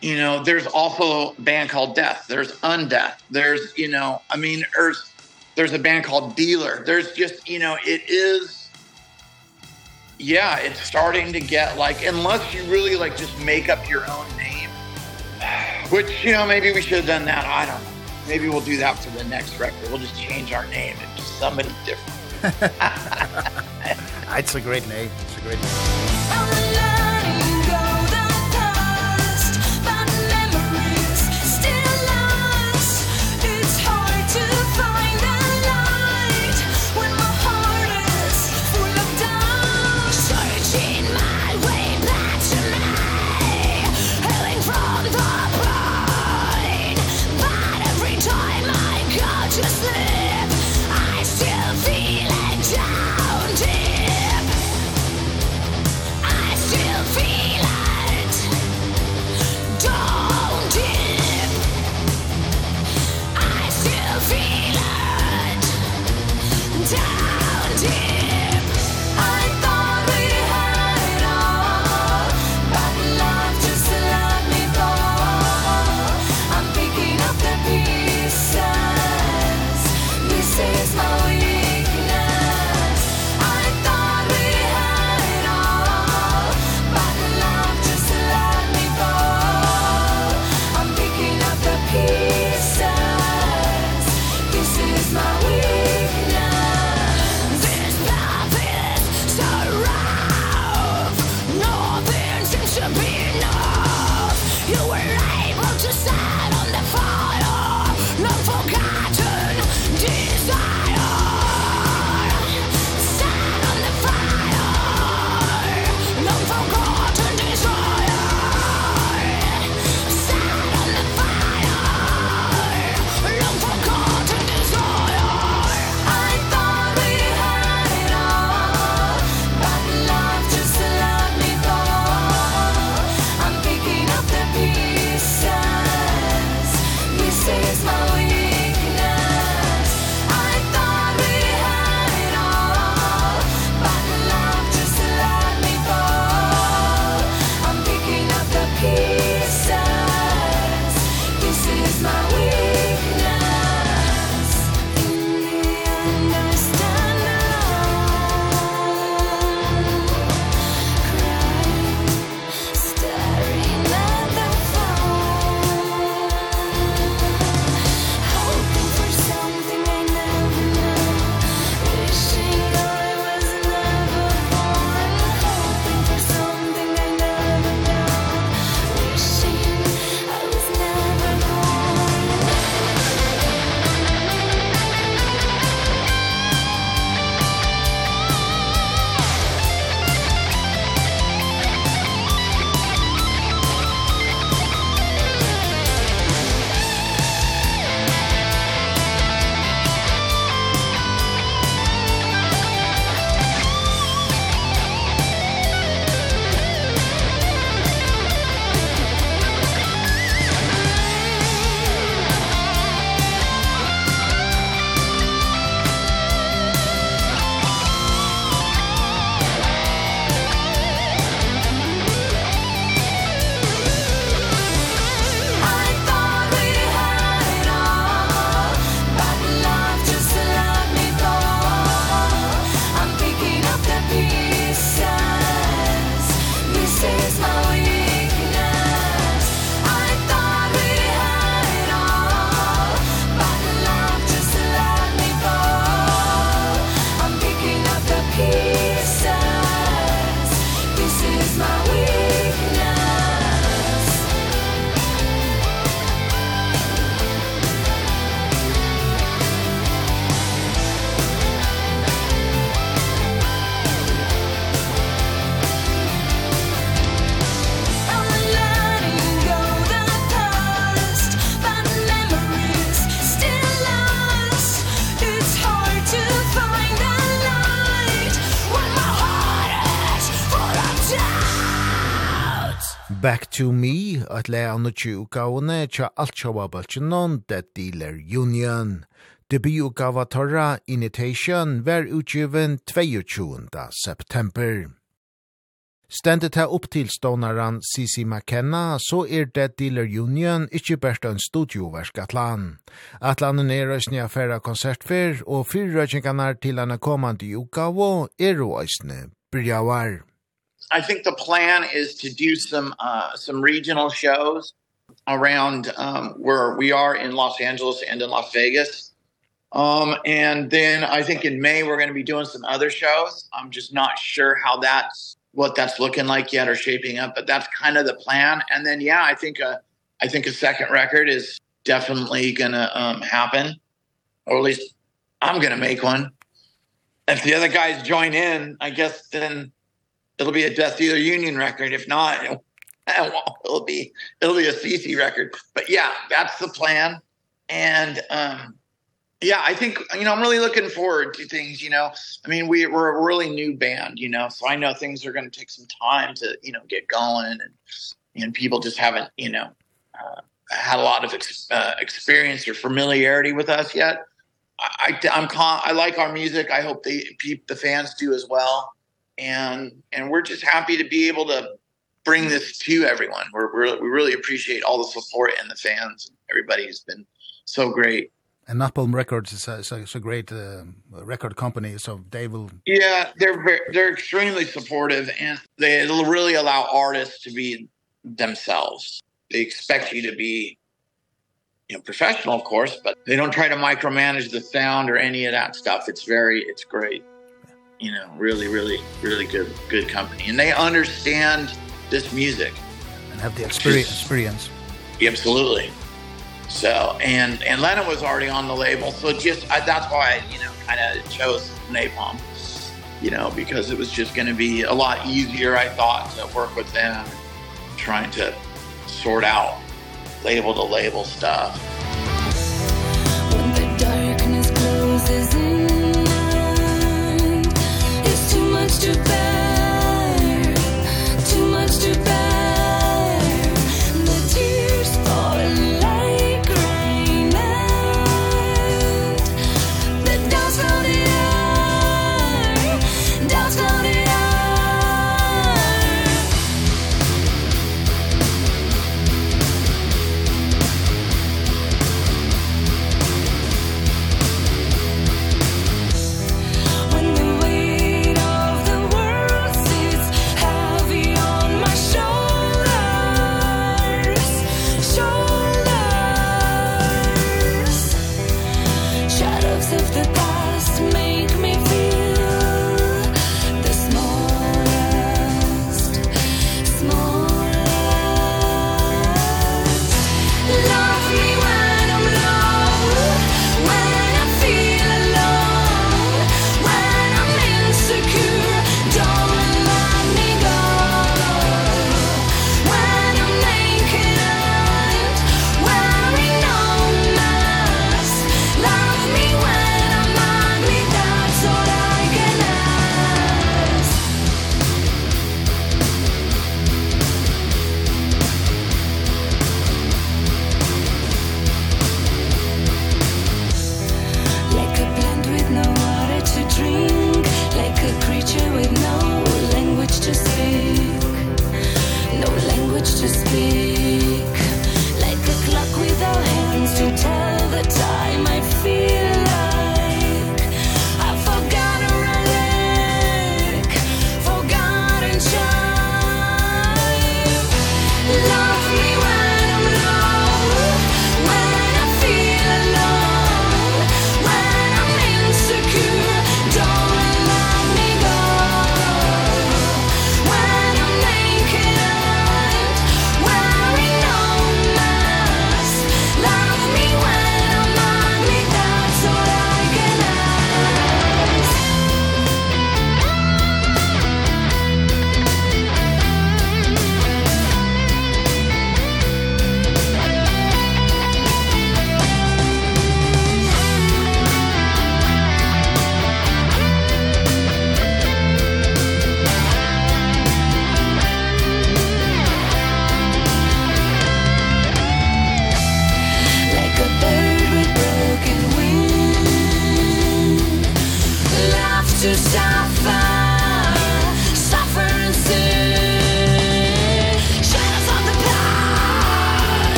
you know, there's also a band called Death, there's Undeath, there's, you know, I mean, there's there's a band called Dealer. There's just, you know, it is yeah, it's starting to get like unless you really like just make up your own name, which you know maybe we should have done that. I don't know. Maybe we'll do that for the next record. We'll just change our name into somebody different. it's a great name. It's a great name. slag av nødtje utgavene tja alt sjåa balkjennom The Dealer Union. Debututgava Torra initation ver utgiven 22. september. Stendet her opp til stånaren C.C. McKenna, så er Dead Dealer Union ikkje bært en studioversk atlan. Atlanen er òsne affæra konsertfer, og fyrrøkjengarna til anna kommande i utgavo er òsne brjavar. I think the plan is to do some uh some regional shows around um where we are in Los Angeles and in Las Vegas. Um and then I think in May we're going to be doing some other shows. I'm just not sure how that's what that's looking like yet or shaping up, but that's kind of the plan. And then yeah, I think a I think a second record is definitely going to um happen or at least I'm going to make one. If the other guys join in, I guess then it'll be a Death Dealer Union record. If not, it'll, be it'll be a CC record. But yeah, that's the plan. And um yeah, I think you know I'm really looking forward to things, you know. I mean, we we're a really new band, you know. So I know things are going to take some time to, you know, get going and and people just haven't, you know, uh had a lot of ex uh, experience or familiarity with us yet. I, I I'm con I like our music. I hope they the fans do as well and and we're just happy to be able to bring this to everyone. We're, we're we really appreciate all the support and the fans. everybody has been so great. And Napalm Records is a, is a, is a great uh, record company, so they will... Yeah, they're very, they're extremely supportive, and they really allow artists to be themselves. They expect you to be you know professional of course but they don't try to micromanage the sound or any of that stuff it's very it's great you know, really, really, really good, good company. And they understand this music. And have the experience. experience. Absolutely. So, and, and Lennon was already on the label. So just, I, that's why you know, kind of chose Napalm, you know, because it was just going to be a lot easier, I thought, to work with them, trying to sort out label to label stuff. much too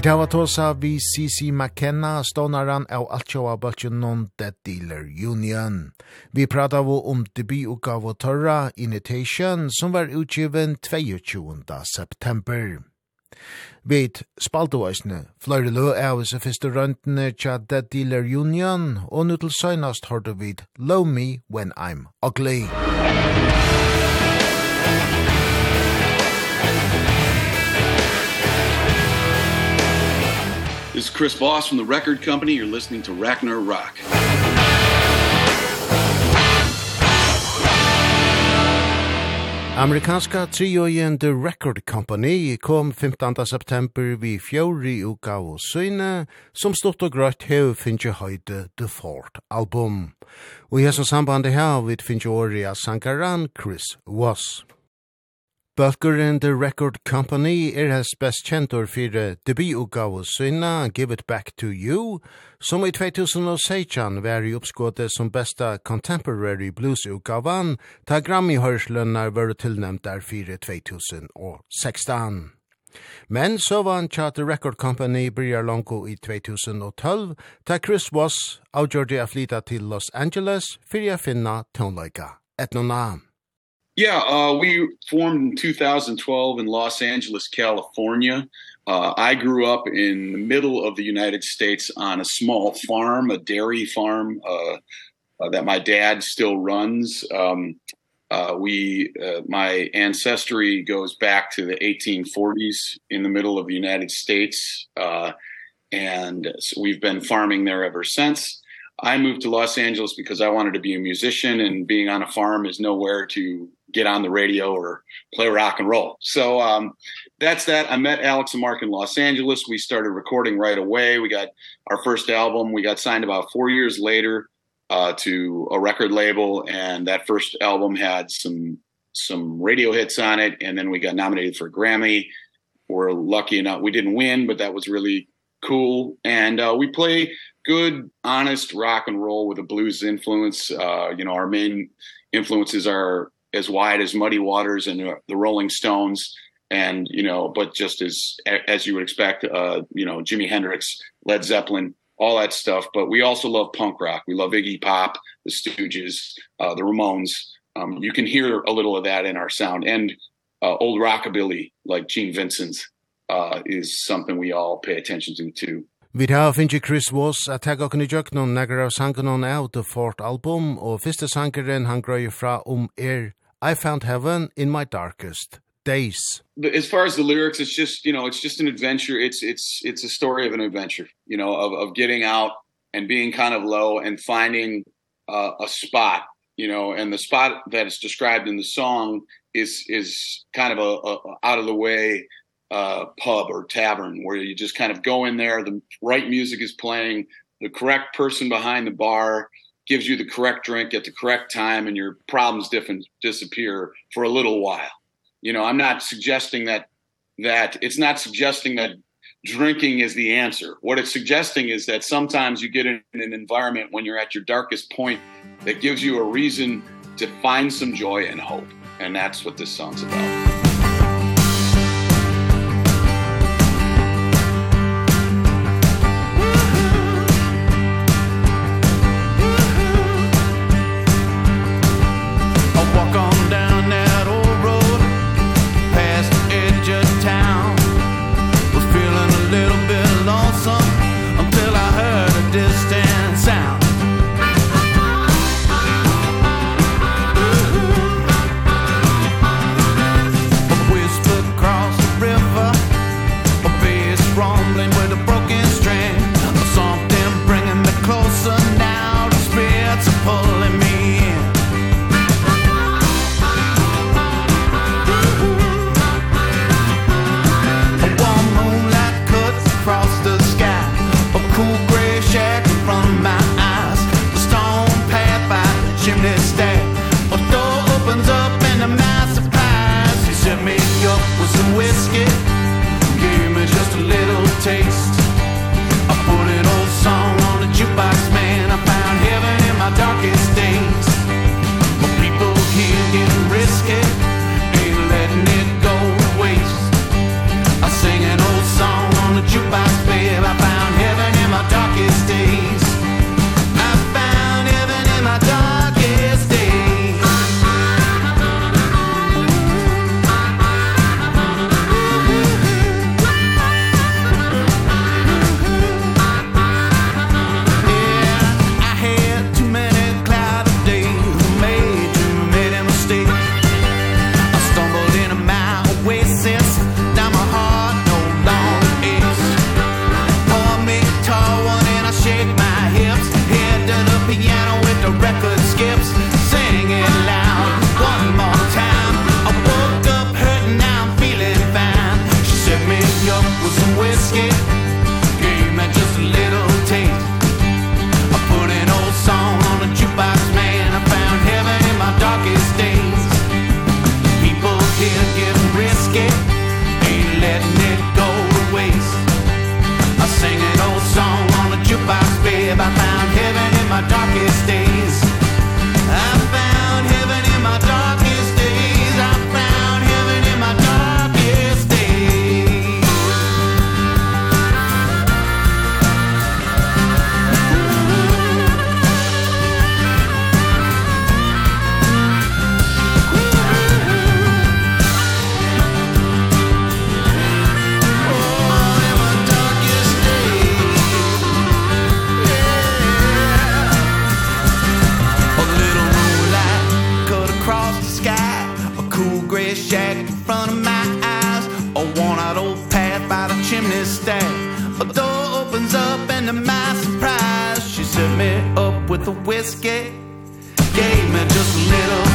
Vi tar att vi CC McKenna stånaran av Altjoa Bötjenon The Dealer Union. Vi pratar vi om debutgav og tørra, Invitation som var utgiven 22. september. Vi spalte oss flere lø av oss i första tja The Dealer Union og nu til søgnast hørte vi Low Me When I'm Ugly. This is Chris Voss from the record company. You're listening to Ragnar Rock. Amerikanska trioen The Record Company kom 15. september vi fjóri uka og søyne, som stort og grøtt hev finnje høyde The Fort album. Og i hesson sambandi hev vi finnje åri av sankaran Chris Voss. Bulker and the Record Company er hans best kjentor fyrir debututgave sinna Give It Back to You, som i 2016 var i oppskåte som besta contemporary blues utgavan, ta Grammy-hørslønnar var tilnæmt der fyrir 2016. Men så var han tja The Record Company byrjar langko i 2012, ta Chris Voss avgjorde a flyta til Los Angeles fyrir a finna tonleika. Et noen Yeah, uh we formed in 2012 in Los Angeles, California. Uh I grew up in the middle of the United States on a small farm, a dairy farm uh, uh that my dad still runs. Um uh we uh, my ancestry goes back to the 1840s in the middle of the United States uh and so we've been farming there ever since. I moved to Los Angeles because I wanted to be a musician and being on a farm is nowhere to get on the radio or play rock and roll. So um that's that. I met Alex and Mark in Los Angeles. We started recording right away. We got our first album. We got signed about 4 years later uh to a record label and that first album had some some radio hits on it and then we got nominated for a Grammy. We're lucky enough we didn't win, but that was really cool and uh we play good honest rock and roll with a blues influence. Uh you know, our main influences are as wide as Muddy Waters and uh, the Rolling Stones and you know but just as as you would expect uh you know Jimi Hendrix, Led Zeppelin, all that stuff, but we also love punk rock. We love Iggy Pop, the Stooges, uh the Ramones. Um you can hear a little of that in our sound and uh old rockabilly like Gene Vincent's uh is something we all pay attention to too. Vi har finnje Chris Voss at tega okkur i jøknum negra av sangen on out the fort album, og fyrste sangeren han grøy fra om er I found heaven in my darkest days. As far as the lyrics it's just, you know, it's just an adventure. It's it's it's a story of an adventure, you know, of of getting out and being kind of low and finding uh, a spot, you know, and the spot that is described in the song is is kind of a, a out of the way uh pub or tavern where you just kind of go in there the right music is playing the correct person behind the bar gives you the correct drink at the correct time and your problems different disappear for a little while. You know, I'm not suggesting that that it's not suggesting that drinking is the answer. What it's suggesting is that sometimes you get in an environment when you're at your darkest point that gives you a reason to find some joy and hope. And that's what this song's about. little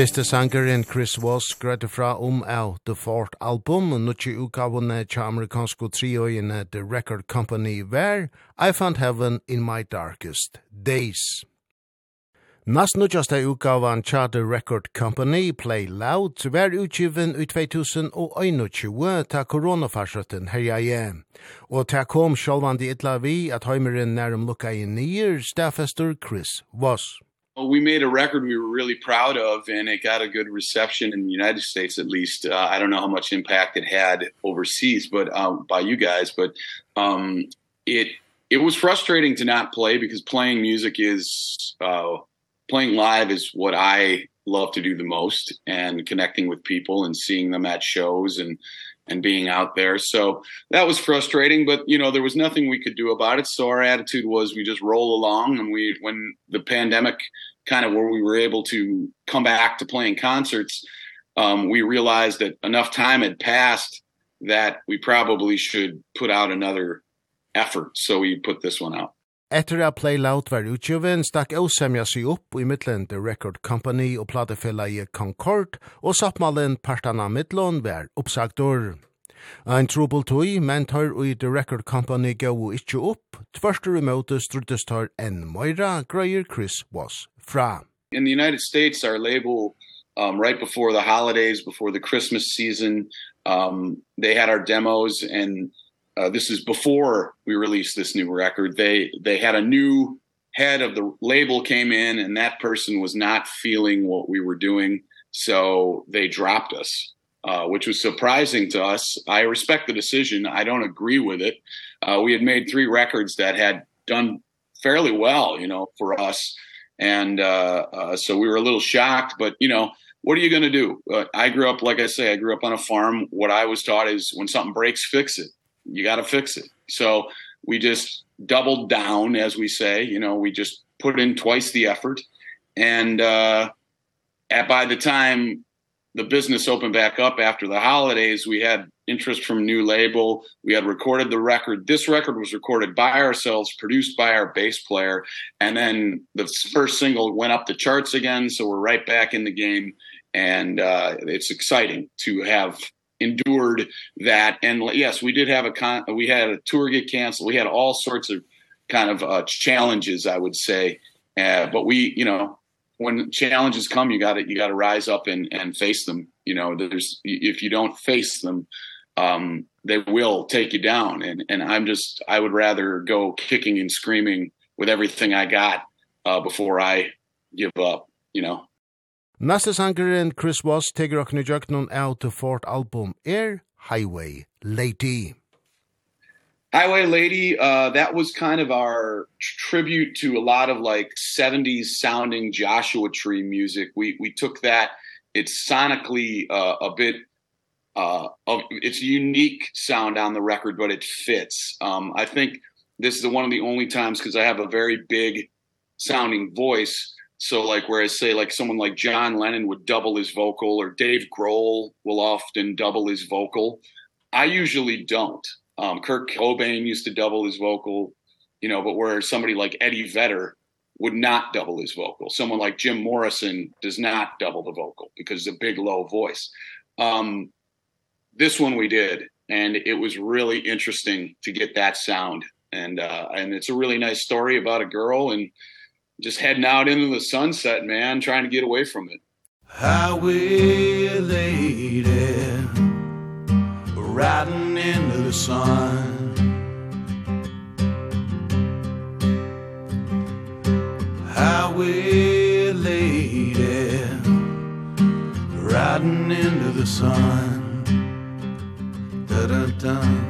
Fyrste sangeren Chris Voss grøyde fra om av The Fort Album, og nukki utgavene til amerikansko trioene The Record Company var I Found Heaven in My Darkest Days. Nas nukkaste utgavan til The Record Company, Play Loud, var utgiven i 2021 til koronafarsøtten herja jeg. Og ta kom sjálvandi itla vi at heimeren nærum lukka i nyer, stafester Chris Voss well, we made a record we were really proud of and it got a good reception in the United States at least. Uh, I don't know how much impact it had overseas but um by you guys but um it it was frustrating to not play because playing music is uh playing live is what I love to do the most and connecting with people and seeing them at shows and and being out there. So that was frustrating, but you know, there was nothing we could do about it. So our attitude was we just roll along and we when the pandemic kind of where we were able to come back to playing concerts, um we realized that enough time had passed that we probably should put out another effort. So we put this one out. Etter at Play Loud var utgiven, stakk Osemja seg opp i middelen The Record Company og platefellegi Concord, og sappmalen partana middelen var oppsagtor. Ein trubel tui, men tar ui The Record Company gau ikkje opp, tverstur i møte struttest tøyr enn Moira, greier Chris was fra. In the United States, our label, um, right before the holidays, before the Christmas season, um, they had our demos and uh, this is before we released this new record. They they had a new head of the label came in and that person was not feeling what we were doing. So they dropped us uh which was surprising to us. I respect the decision. I don't agree with it. Uh we had made three records that had done fairly well you know for us. And uh, uh so we were a little shocked but you know what are you going to do? Uh, i grew up like i say i grew up on a farm. What i was taught is when something breaks fix it you got to fix it. So we just doubled down as we say, you know, we just put in twice the effort. And uh at by the time the business opened back up after the holidays we had interest from new label. We had recorded the record. This record was recorded by ourselves produced by our bass player. And then the first single went up the charts again. So we're right back in the game. And uh it's exciting to have endured that. And yes we did have a con we had a tour get canceled. We had all sorts of kind of uh challenges i would say. Uh but we you know when challenges come you got to you got to rise up and and face them. You know there's if you don't face them um they will take you down. And and i'm just i would rather go kicking and screaming with everything i got uh before i give up you know? Neste sangeren Chris Voss teger okken i jøknen av til Fort album er Highway Lady. Highway Lady, uh, that was kind of our tribute to a lot of like 70s sounding Joshua Tree music. We we took that it's sonically uh, a bit uh of it's unique sound on the record but it fits. Um I think this is one of the only times cuz I have a very big sounding voice So like whereas say like someone like John Lennon would double his vocal or Dave Grohl will often double his vocal. I usually don't. Um Kurt Cobain used to double his vocal, you know, but where somebody like Eddie Vedder would not double his vocal. Someone like Jim Morrison does not double the vocal because it's a big low voice. Um this one we did and it was really interesting to get that sound and uh and it's a really nice story about a girl and just heading out into the sunset, man, trying to get away from it. Highway lady Riding into the sun. Highway lady Riding into the sun. Da-da-dum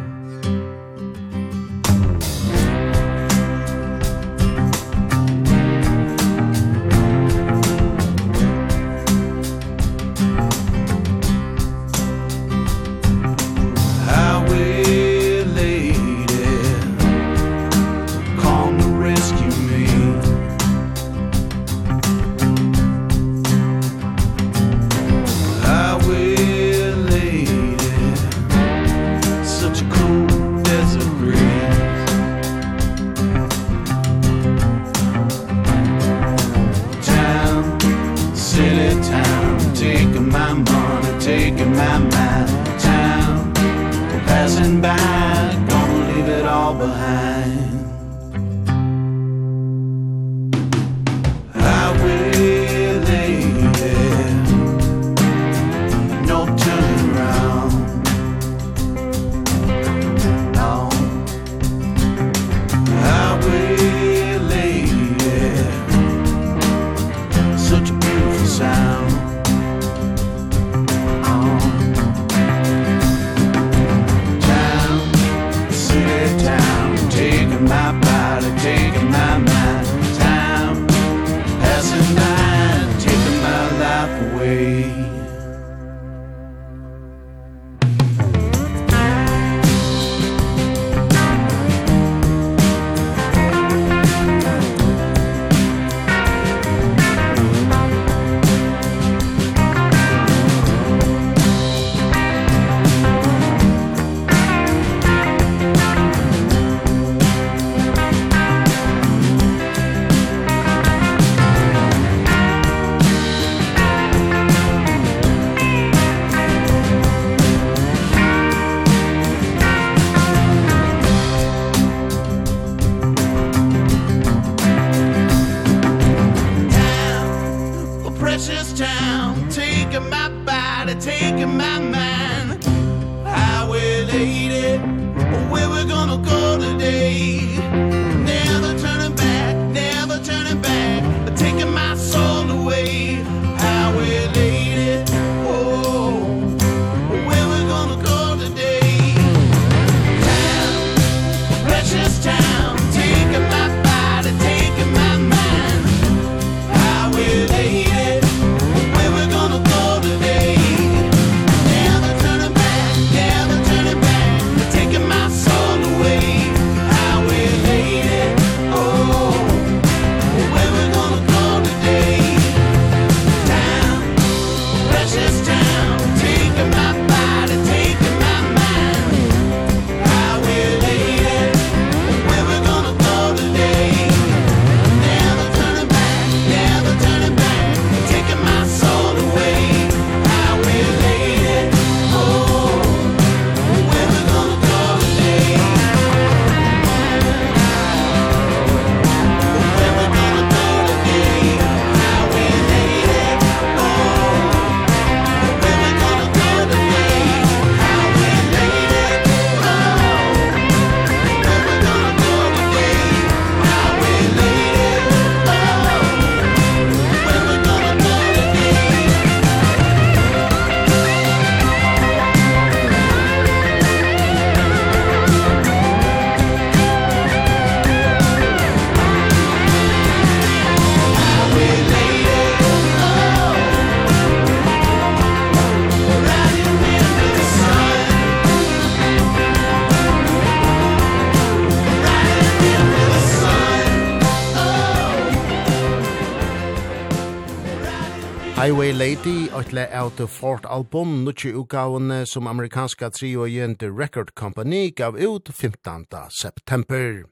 Runaway Lady, ætla av The Fort Album, nutje utgavene som amerikanska trio igjen The Record Company gav ut 15. september.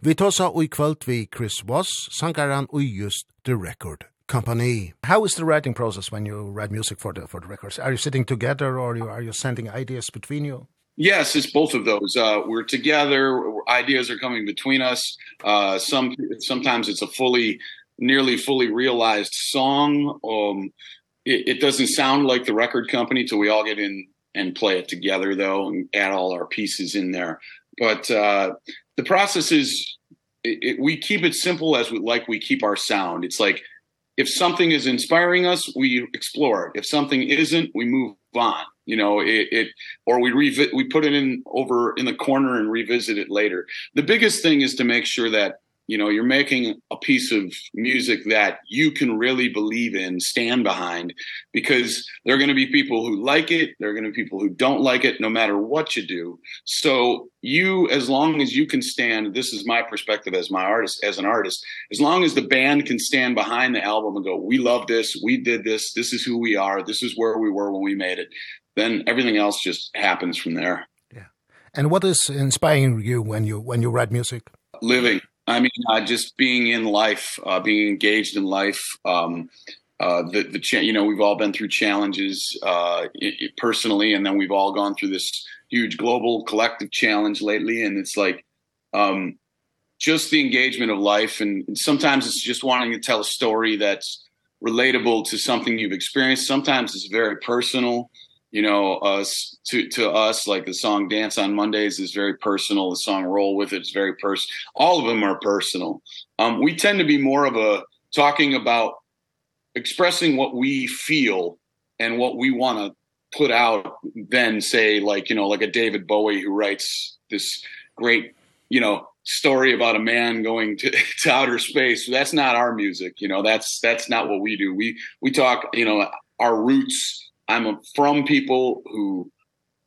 Vi tåsa ui kvöld vi Chris Voss, sangaran ui just The Record Company. How is the writing process when you write music for the, for the records? Are you sitting together or you, are you sending ideas between you? Yes, it's both of those. Uh we're together, ideas are coming between us. Uh some sometimes it's a fully nearly fully realized song. Um it, it doesn't sound like the record company till we all get in and play it together though and add all our pieces in there. But uh the process is it, it, we keep it simple as we like we keep our sound. It's like if something is inspiring us we explore it. If something isn't we move on you know it it or we revi we put it in over in the corner and revisit it later. The biggest thing is to make sure that you know you're making a piece of music that you can really believe in stand behind because there're going to be people who like it there're going to be people who don't like it no matter what you do. So you as long as you can stand this is my perspective as my artist as an artist as long as the band can stand behind the album and go we love this we did this this is who we are this is where we were when we made it then everything else just happens from there. Yeah. And what is inspiring you when you when you write music? Living. I mean, uh, just being in life, uh, being engaged in life, um, uh, the, the, you know, we've all been through challenges, uh, personally, and then we've all gone through this huge global collective challenge lately. And it's like, um, just the engagement of life. And, and sometimes it's just wanting to tell a story that's relatable to something you've experienced. Sometimes it's very personal you know us to to us like the song dance on mondays is very personal. The song roll with it is very personal all of them are personal. Um we tend to be more of a talking about expressing what we feel and what we want to put out than say like you know like a david bowie who writes this great you know story about a man going to, to outer space. That's not our music you know that's that's not what we do. We we talk you know our roots I'm from people who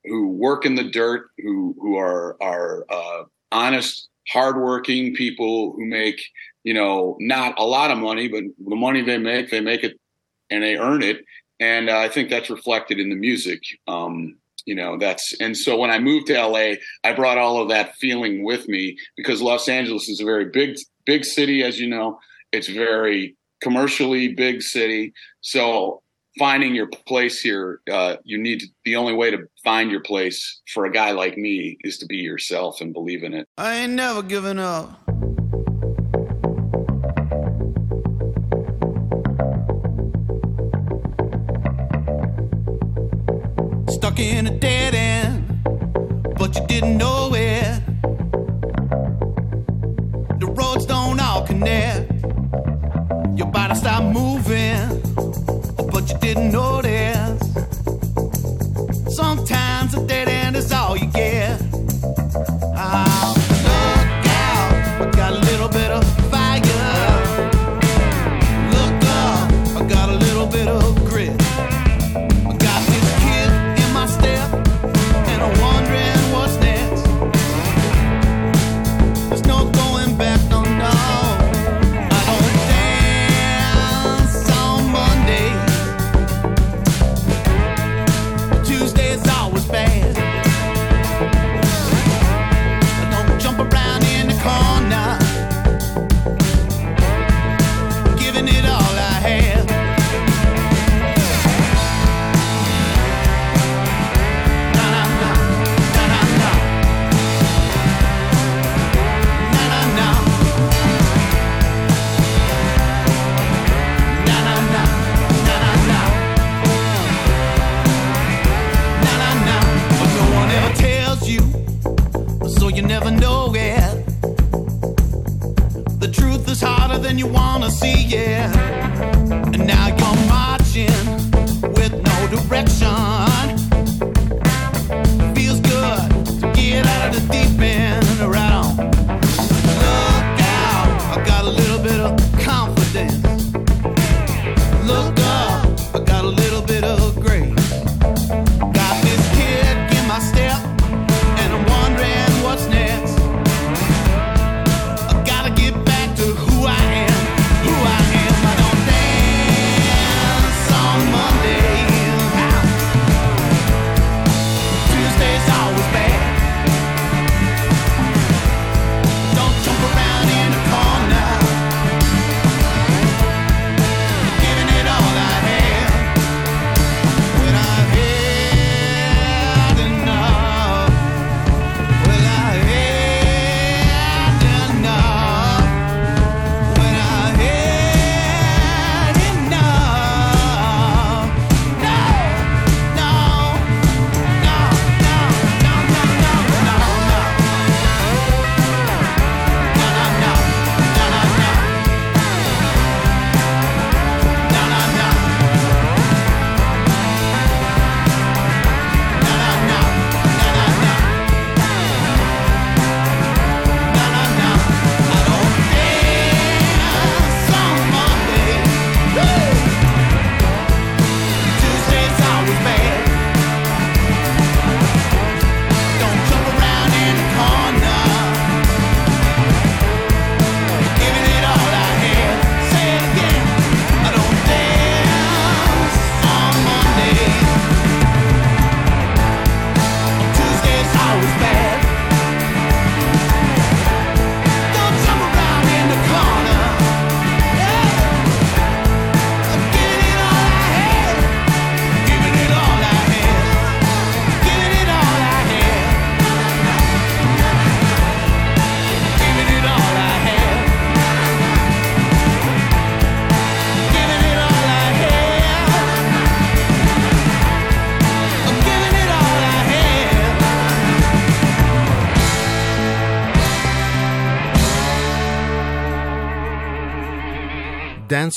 who work in the dirt, who who are are uh honest, hardworking people who make, you know, not a lot of money, but the money they make, they make it and they earn it. And uh, I think that's reflected in the music. Um you know that's and so when i moved to la i brought all of that feeling with me because los angeles is a very big big city as you know it's very commercially big city so finding your place here uh you need to, the only way to find your place for a guy like me is to be yourself and believe in it. I ain't never given up. Stuck in a dead end but you didn't know it. The roads don't all connect.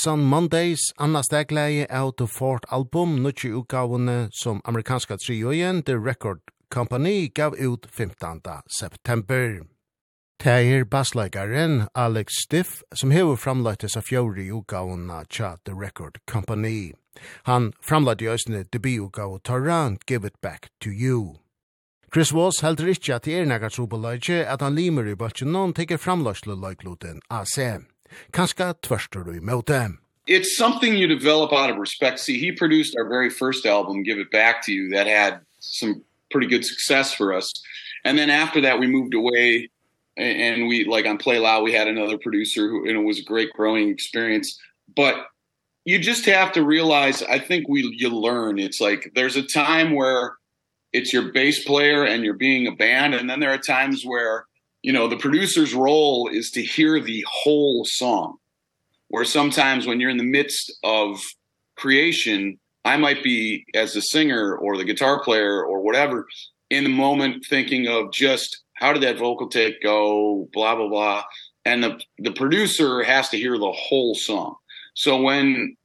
Sun Mondays, Anna Stegleie av The Fort Album, nutje utgavene som amerikanska trioen The Record Company gav ut 15. september. Teir bassleikaren Alex Stiff som hever framleites av fjori utgavene tja The Record Company. Han framleite i øsne debututgave Taran Give It Back To You. Chris Walls heldur ikkje at det er nekka trobeleitje at han limer i bøtjen noen teker framleisle leikloten av kanska tvörstur i møte. It's something you develop out of respect. See, he produced our very first album, Give It Back to You, that had some pretty good success for us. And then after that, we moved away and we like on Play Loud, we had another producer who and it was a great growing experience. But you just have to realize I think we you learn it's like there's a time where it's your bass player and you're being a band and then there are times where you know the producer's role is to hear the whole song. Where sometimes when you're in the midst of creation i might be as a singer or the guitar player or whatever in the moment thinking of just how did that vocal take go blah blah blah. And the the producer has to hear the whole song. So when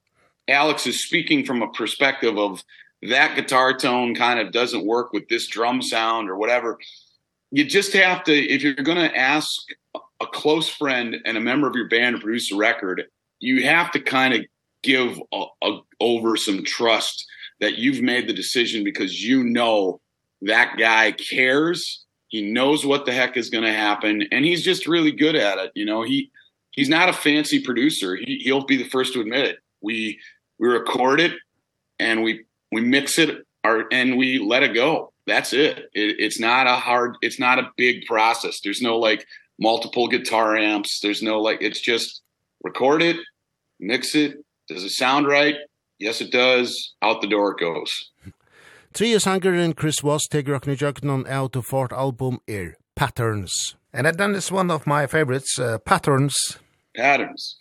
alex is speaking from a perspective of that guitar tone kind of doesn't work with this drum sound or whatever you just have to if you're going to ask a close friend and a member of your band to produce a record, you have to kind of give a, a, over some trust that you've made the decision because you know that guy cares. He knows what the heck is going to happen and he's just really good at it, you know. He he's not a fancy producer. He he'll be the first to admit it. We we record it and we we mix it our and we let it go that's it. it it's not a hard it's not a big process. There's no like multiple guitar amps. There's no like it's just record it mix it. Does it sound right? Yes it does. Out the door it goes. Three sangeren Chris Was tegur okni jöknon out of fort album er Patterns. And that done is one of my favorites uh, Patterns. Patterns.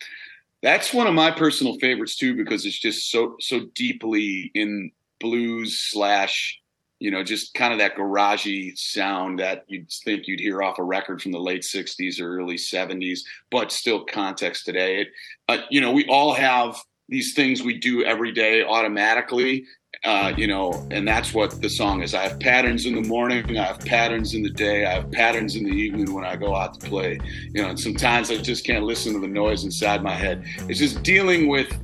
That's one of my personal favorites too because it's just so so deeply in blues slash you know just kind of that garagey sound that you'd think you'd hear off a record from the late 60s or early 70s but still context today. It, uh, you know we all have these things we do every day automatically uh you know and that's what the song is. I have patterns in the morning i have patterns in the day i have patterns in the evening when i go out to play you know and sometimes i just can't listen to the noise inside my head. It's just dealing with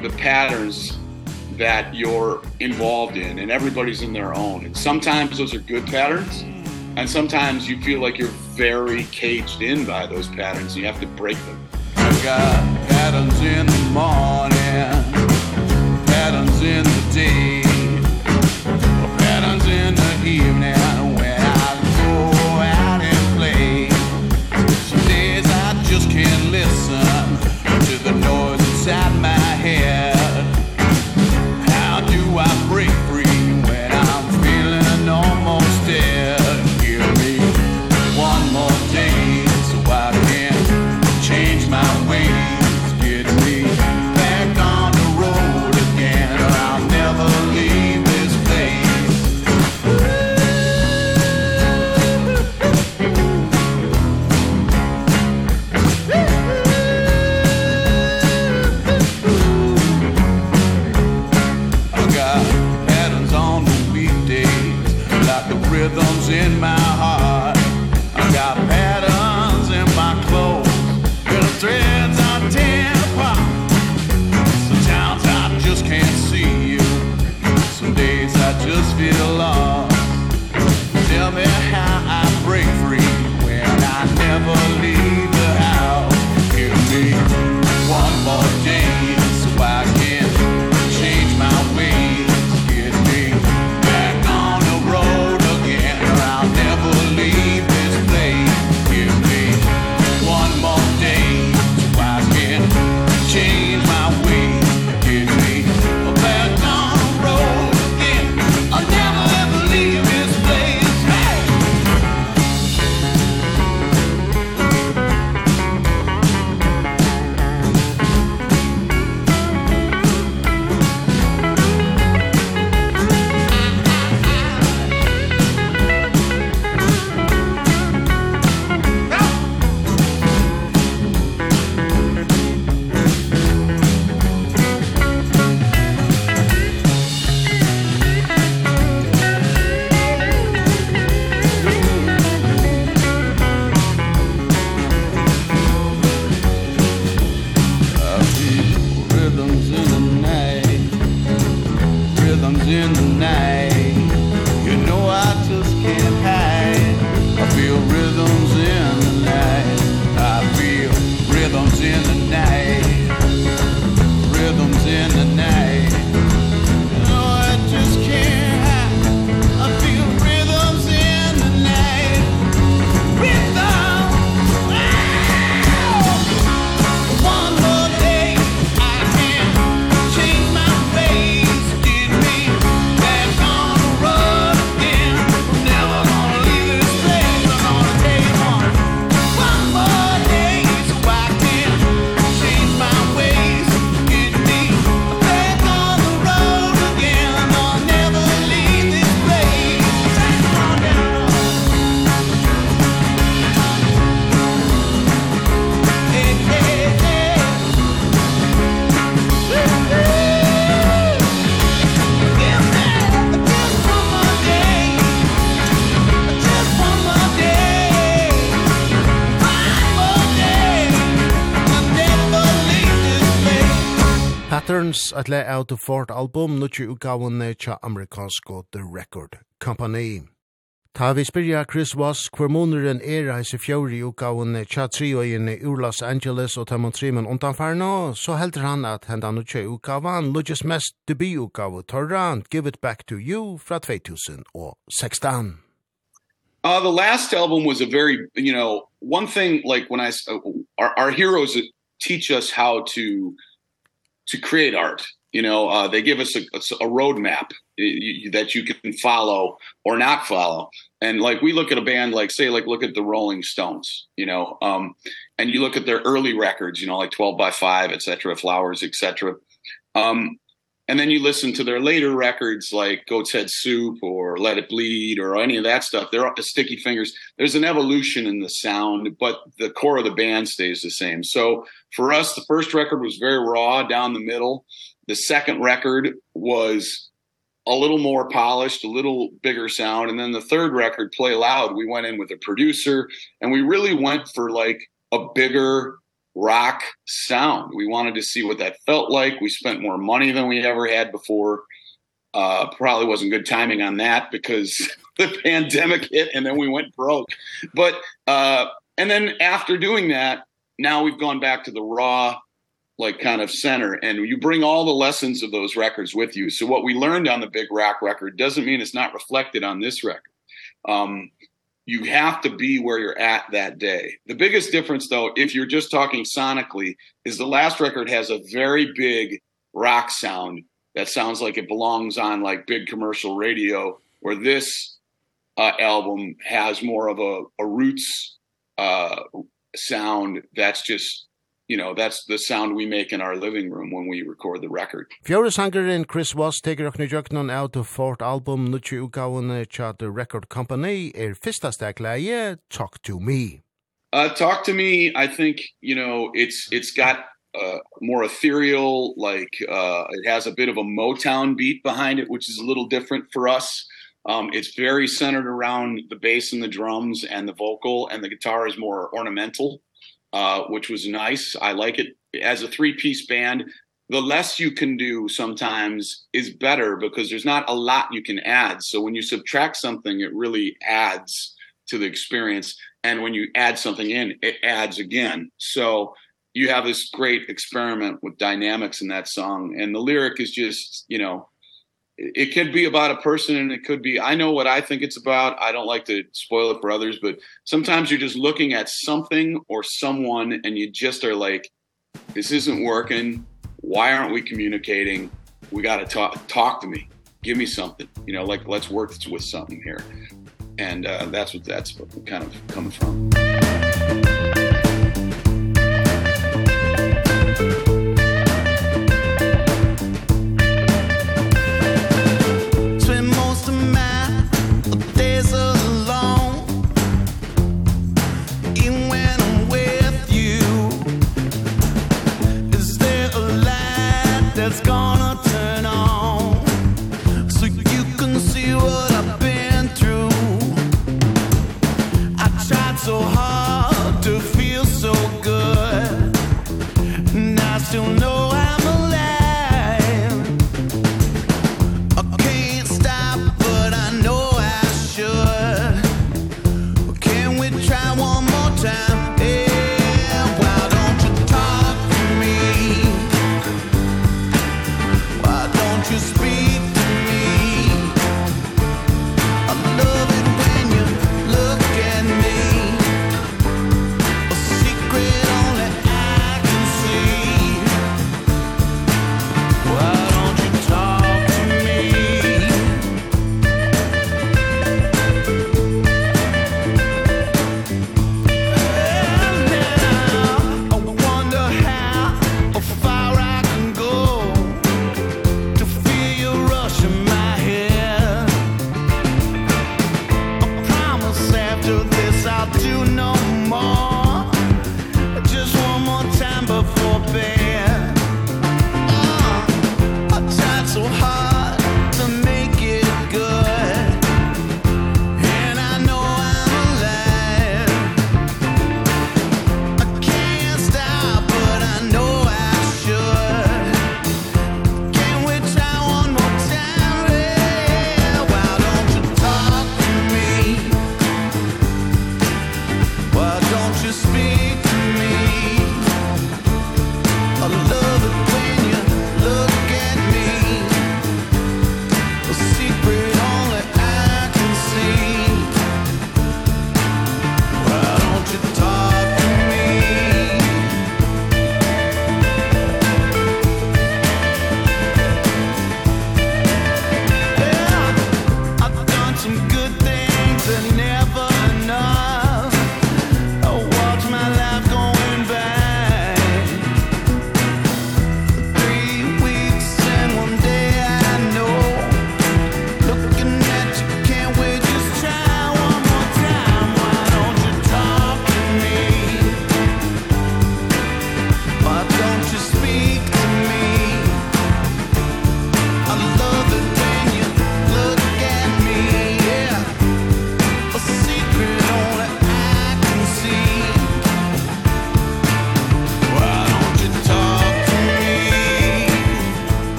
the patterns that you're involved in and everybody's in their own. And sometimes those are good patterns and sometimes you feel like you're very caged in by those patterns and you have to break them. I've got patterns in the morning, patterns in the day, patterns in the evening when I go out and play. Some days I just can't listen to the noise inside my Rhymes, at le av The Fort album, nutje utgavene tja amerikansko The Record Company. Ta vi spyrja Chris Voss hver måneren er heise i fjori utgavene tja triøyene ur Los Angeles og Tamon Trimen undanfarno, så heldur han at henda nutje utgavan nutjes mest debututgave Torran, Give It Back to You fra 2016. Uh, the last album was a very, you know, one thing like when I, uh, our, our heroes teach us how to to create art you know uh they give us a a roadmap that you can follow or not follow. And like we look at a band like say like look at the Rolling Stones you know um and you look at their early records you know like 12 by 5 etc flowers etc um And then you listen to their later records like Goat's Head Soup or Let It Bleed or any of that stuff. They're the Sticky Fingers. There's an evolution in the sound, but the core of the band stays the same. So for us, the first record was very raw down the middle. The second record was a little more polished, a little bigger sound. And then the third record, Play Loud, we went in with a producer and we really went for like a bigger rock sound. We wanted to see what that felt like. We spent more money than we ever had before. Uh probably wasn't good timing on that because the pandemic hit and then we went broke. But uh and then after doing that, now we've gone back to the raw like kind of center and you bring all the lessons of those records with you. So what we learned on the Big Rock record doesn't mean it's not reflected on this record. Um you have to be where you're at that day. The biggest difference though if you're just talking sonically is the last record has a very big rock sound that sounds like it belongs on like big commercial radio where this uh album has more of a a roots uh sound that's just you know that's the sound we make in our living room when we record the record. Fjordis Hanger and Chris Was taker okna jöknan out of Fort album Nuchi Ukawan chat the record company er fista stakleie Talk to Me. Uh Talk to Me I think you know it's it's got uh more ethereal like uh it has a bit of a Motown beat behind it which is a little different for us. Um it's very centered around the bass and the drums and the vocal and the guitar is more ornamental uh which was nice. I like it. As a three piece band the less you can do sometimes is better because there's not a lot you can add. So when you subtract something it really adds to the experience. And when you add something in it adds again. So you have this great experiment with dynamics in that song. And the lyric is just you know it could be about a person and it could be I know what I think it's about. I don't like to spoil it for others, but sometimes you're just looking at something or someone and you just are like this isn't working. Why aren't we communicating? We got to talk talk to me. Give me something. You know, like let's work with something here. And uh that's what that's kind of coming from.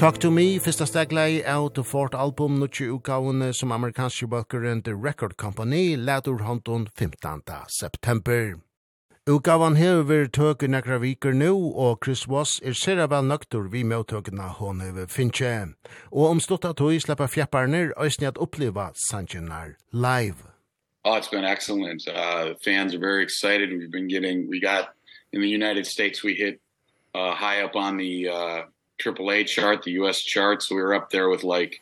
Talk to me, fyrsta steglei av The Fort Album, nutje utgavene som amerikanske bøkeren The Record Company, ladur hånden 15. september. Utgavan hever vi tøk i nekra viker nu, og Chris Voss er sera vel nøktur vi møtøkene hon hever finche. Og om stått at hui slipper fjepparner, òsni at oppleva Sanchinar live. Oh, it's been excellent. Uh, fans are very excited. We've been getting, we got, in the United States, we hit uh, high up on the, uh, AAA chart, the US chart, so we were up there with like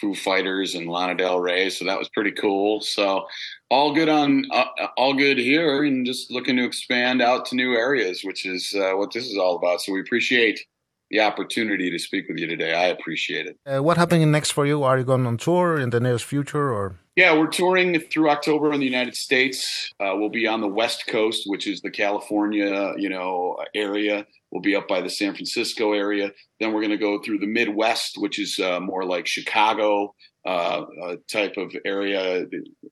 Foo Fighters and Lana Del Rey, so that was pretty cool. So all good on uh, all good here and just looking to expand out to new areas, which is uh, what this is all about. So we appreciate the opportunity to speak with you today. I appreciate it. Uh, what happening next for you? Are you going on tour in the nearest future or Yeah, we're touring through October in the United States. Uh we'll be on the West Coast, which is the California, you know, area. We'll be up by the San Francisco area. Then we're going to go through the Midwest, which is uh more like Chicago uh type of area.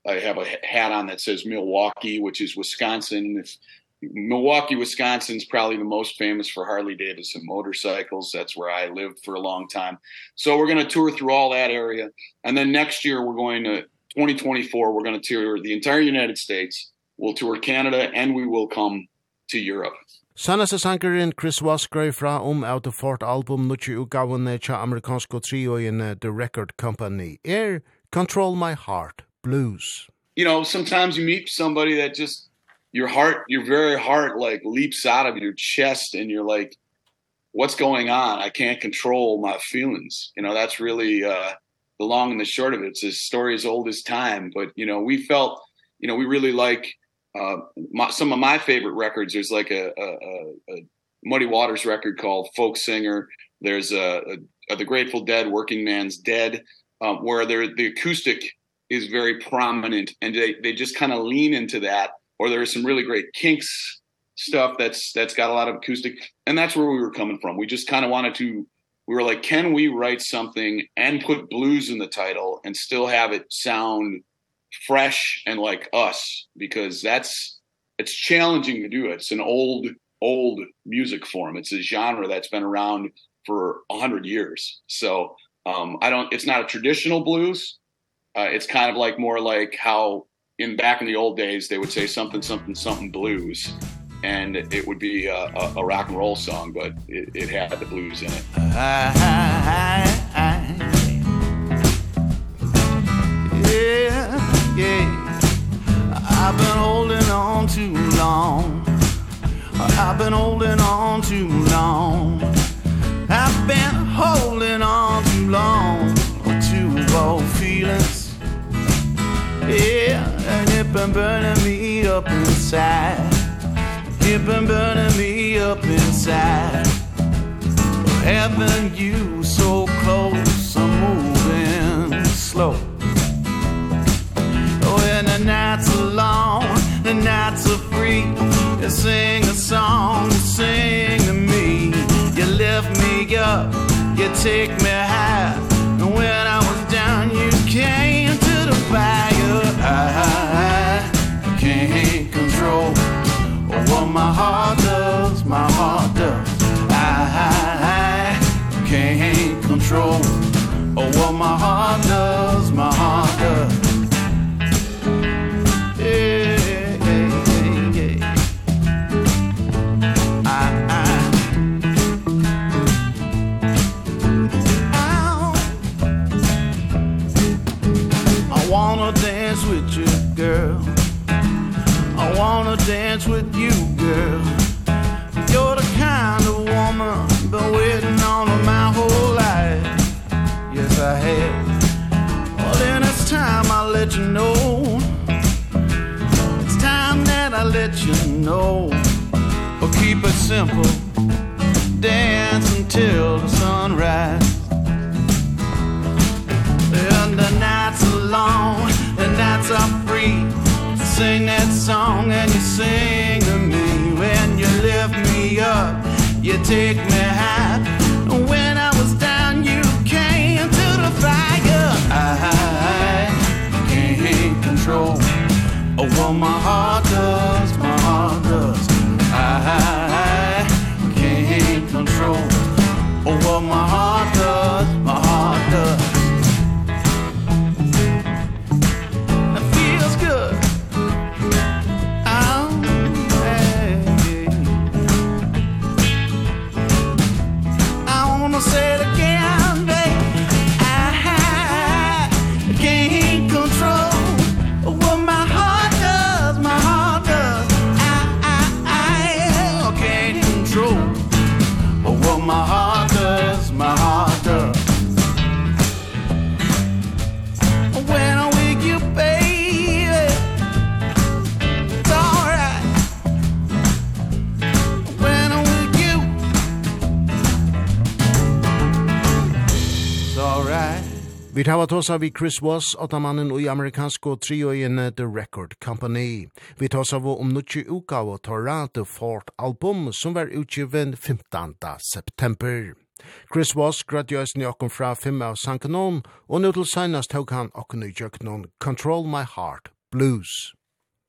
I have a hat on that says Milwaukee, which is Wisconsin. If Milwaukee, Wisconsin's probably the most famous for Harley Davidson motorcycles. That's where I lived for a long time. So we're going to tour through all that area. And then next year we're going to 2024 we're going to tour the entire United States. We'll tour Canada and we will come to Europe. Sannasa sankarin Chris Voss grei fra om out of Fort album nutje utgavene tja amerikansko trioen The Record Company. Er Control My Heart Blues. You know, sometimes you meet somebody that just your heart your very heart like leaps out of your chest and you're like what's going on? I can't control my feelings. You know that's really uh the long and the short of it. It's a story as old as time but you know we felt you know we really like uh my, some of my favorite records. There's like a a a muddy waters record called folk singer. There's a, a, a the grateful dead working man's dead um where there the acoustic is very prominent and they they just kind of lean into that or there is some really great kinks stuff that's that's got a lot of acoustic and that's where we were coming from. We just kind of wanted to we were like can we write something and put blues in the title and still have it sound fresh and like us? Because that's it's challenging to do. It. it's an old old music form. It's a genre that's been around for 100 years. So um i don't it's not a traditional blues. Uh, it's kind of like more like how in back in the old days they would say something something something blues and it would be a a, a rock and roll song but it it had the blues in it. I, I, I, yeah yeah. I've been holding on too long. I've been holding on too long been burning me up inside. You've been burning me up inside. Having you so close I'm moving slow. When the nights are long The nights are free You sing a song You sing to me. You lift me up You take me high. And when I was down You came to the fire. I control oh, what my heart does my heart does. I, I, I can't control. Oh, what my heart does my heart does. Girl wanna dance with you, girl. You're the kind of woman Been waiting on my whole life. Yes, I have. Well, then it's time I let you know. It's time that I let you know. But keep it simple. Dance until the sunrise. And the night's are long The nights are free sing that song and you sing to me. When you lift me up, you take me high. When I was down, you came to the fire. I can't control Oh, my heart does, my heart does. I can't control Oh, my heart Vi tar tosa vi Chris Voss, åttamannen og i amerikansk og triogjene The Record Company. Vi tosa av om nutje uka av torra The Fort Album som var utgiven 15. september. Chris Voss gradjøs ni okkom fra fem av sankanon, og nu til seinast tog han okkom i jøknon Control My Heart Blues.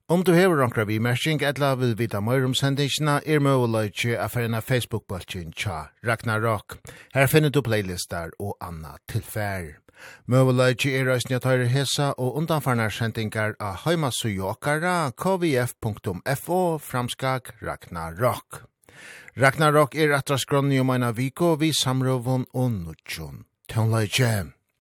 Om du hever onkra vi mersing, etla vil vita møyr om sendingsina, er møyleitje a ferina Facebook-bultjen tja Ragnarok. Her finner du playlistar og anna tilfær. Møveleiki er eisen at høyre hesa og undanfarnar sendingar av heimasøy okkara kvf.fo framskak Ragnarok. Ragnarok er atras grunni om eina viko vi samrøvun og nudjon. Tønleikje!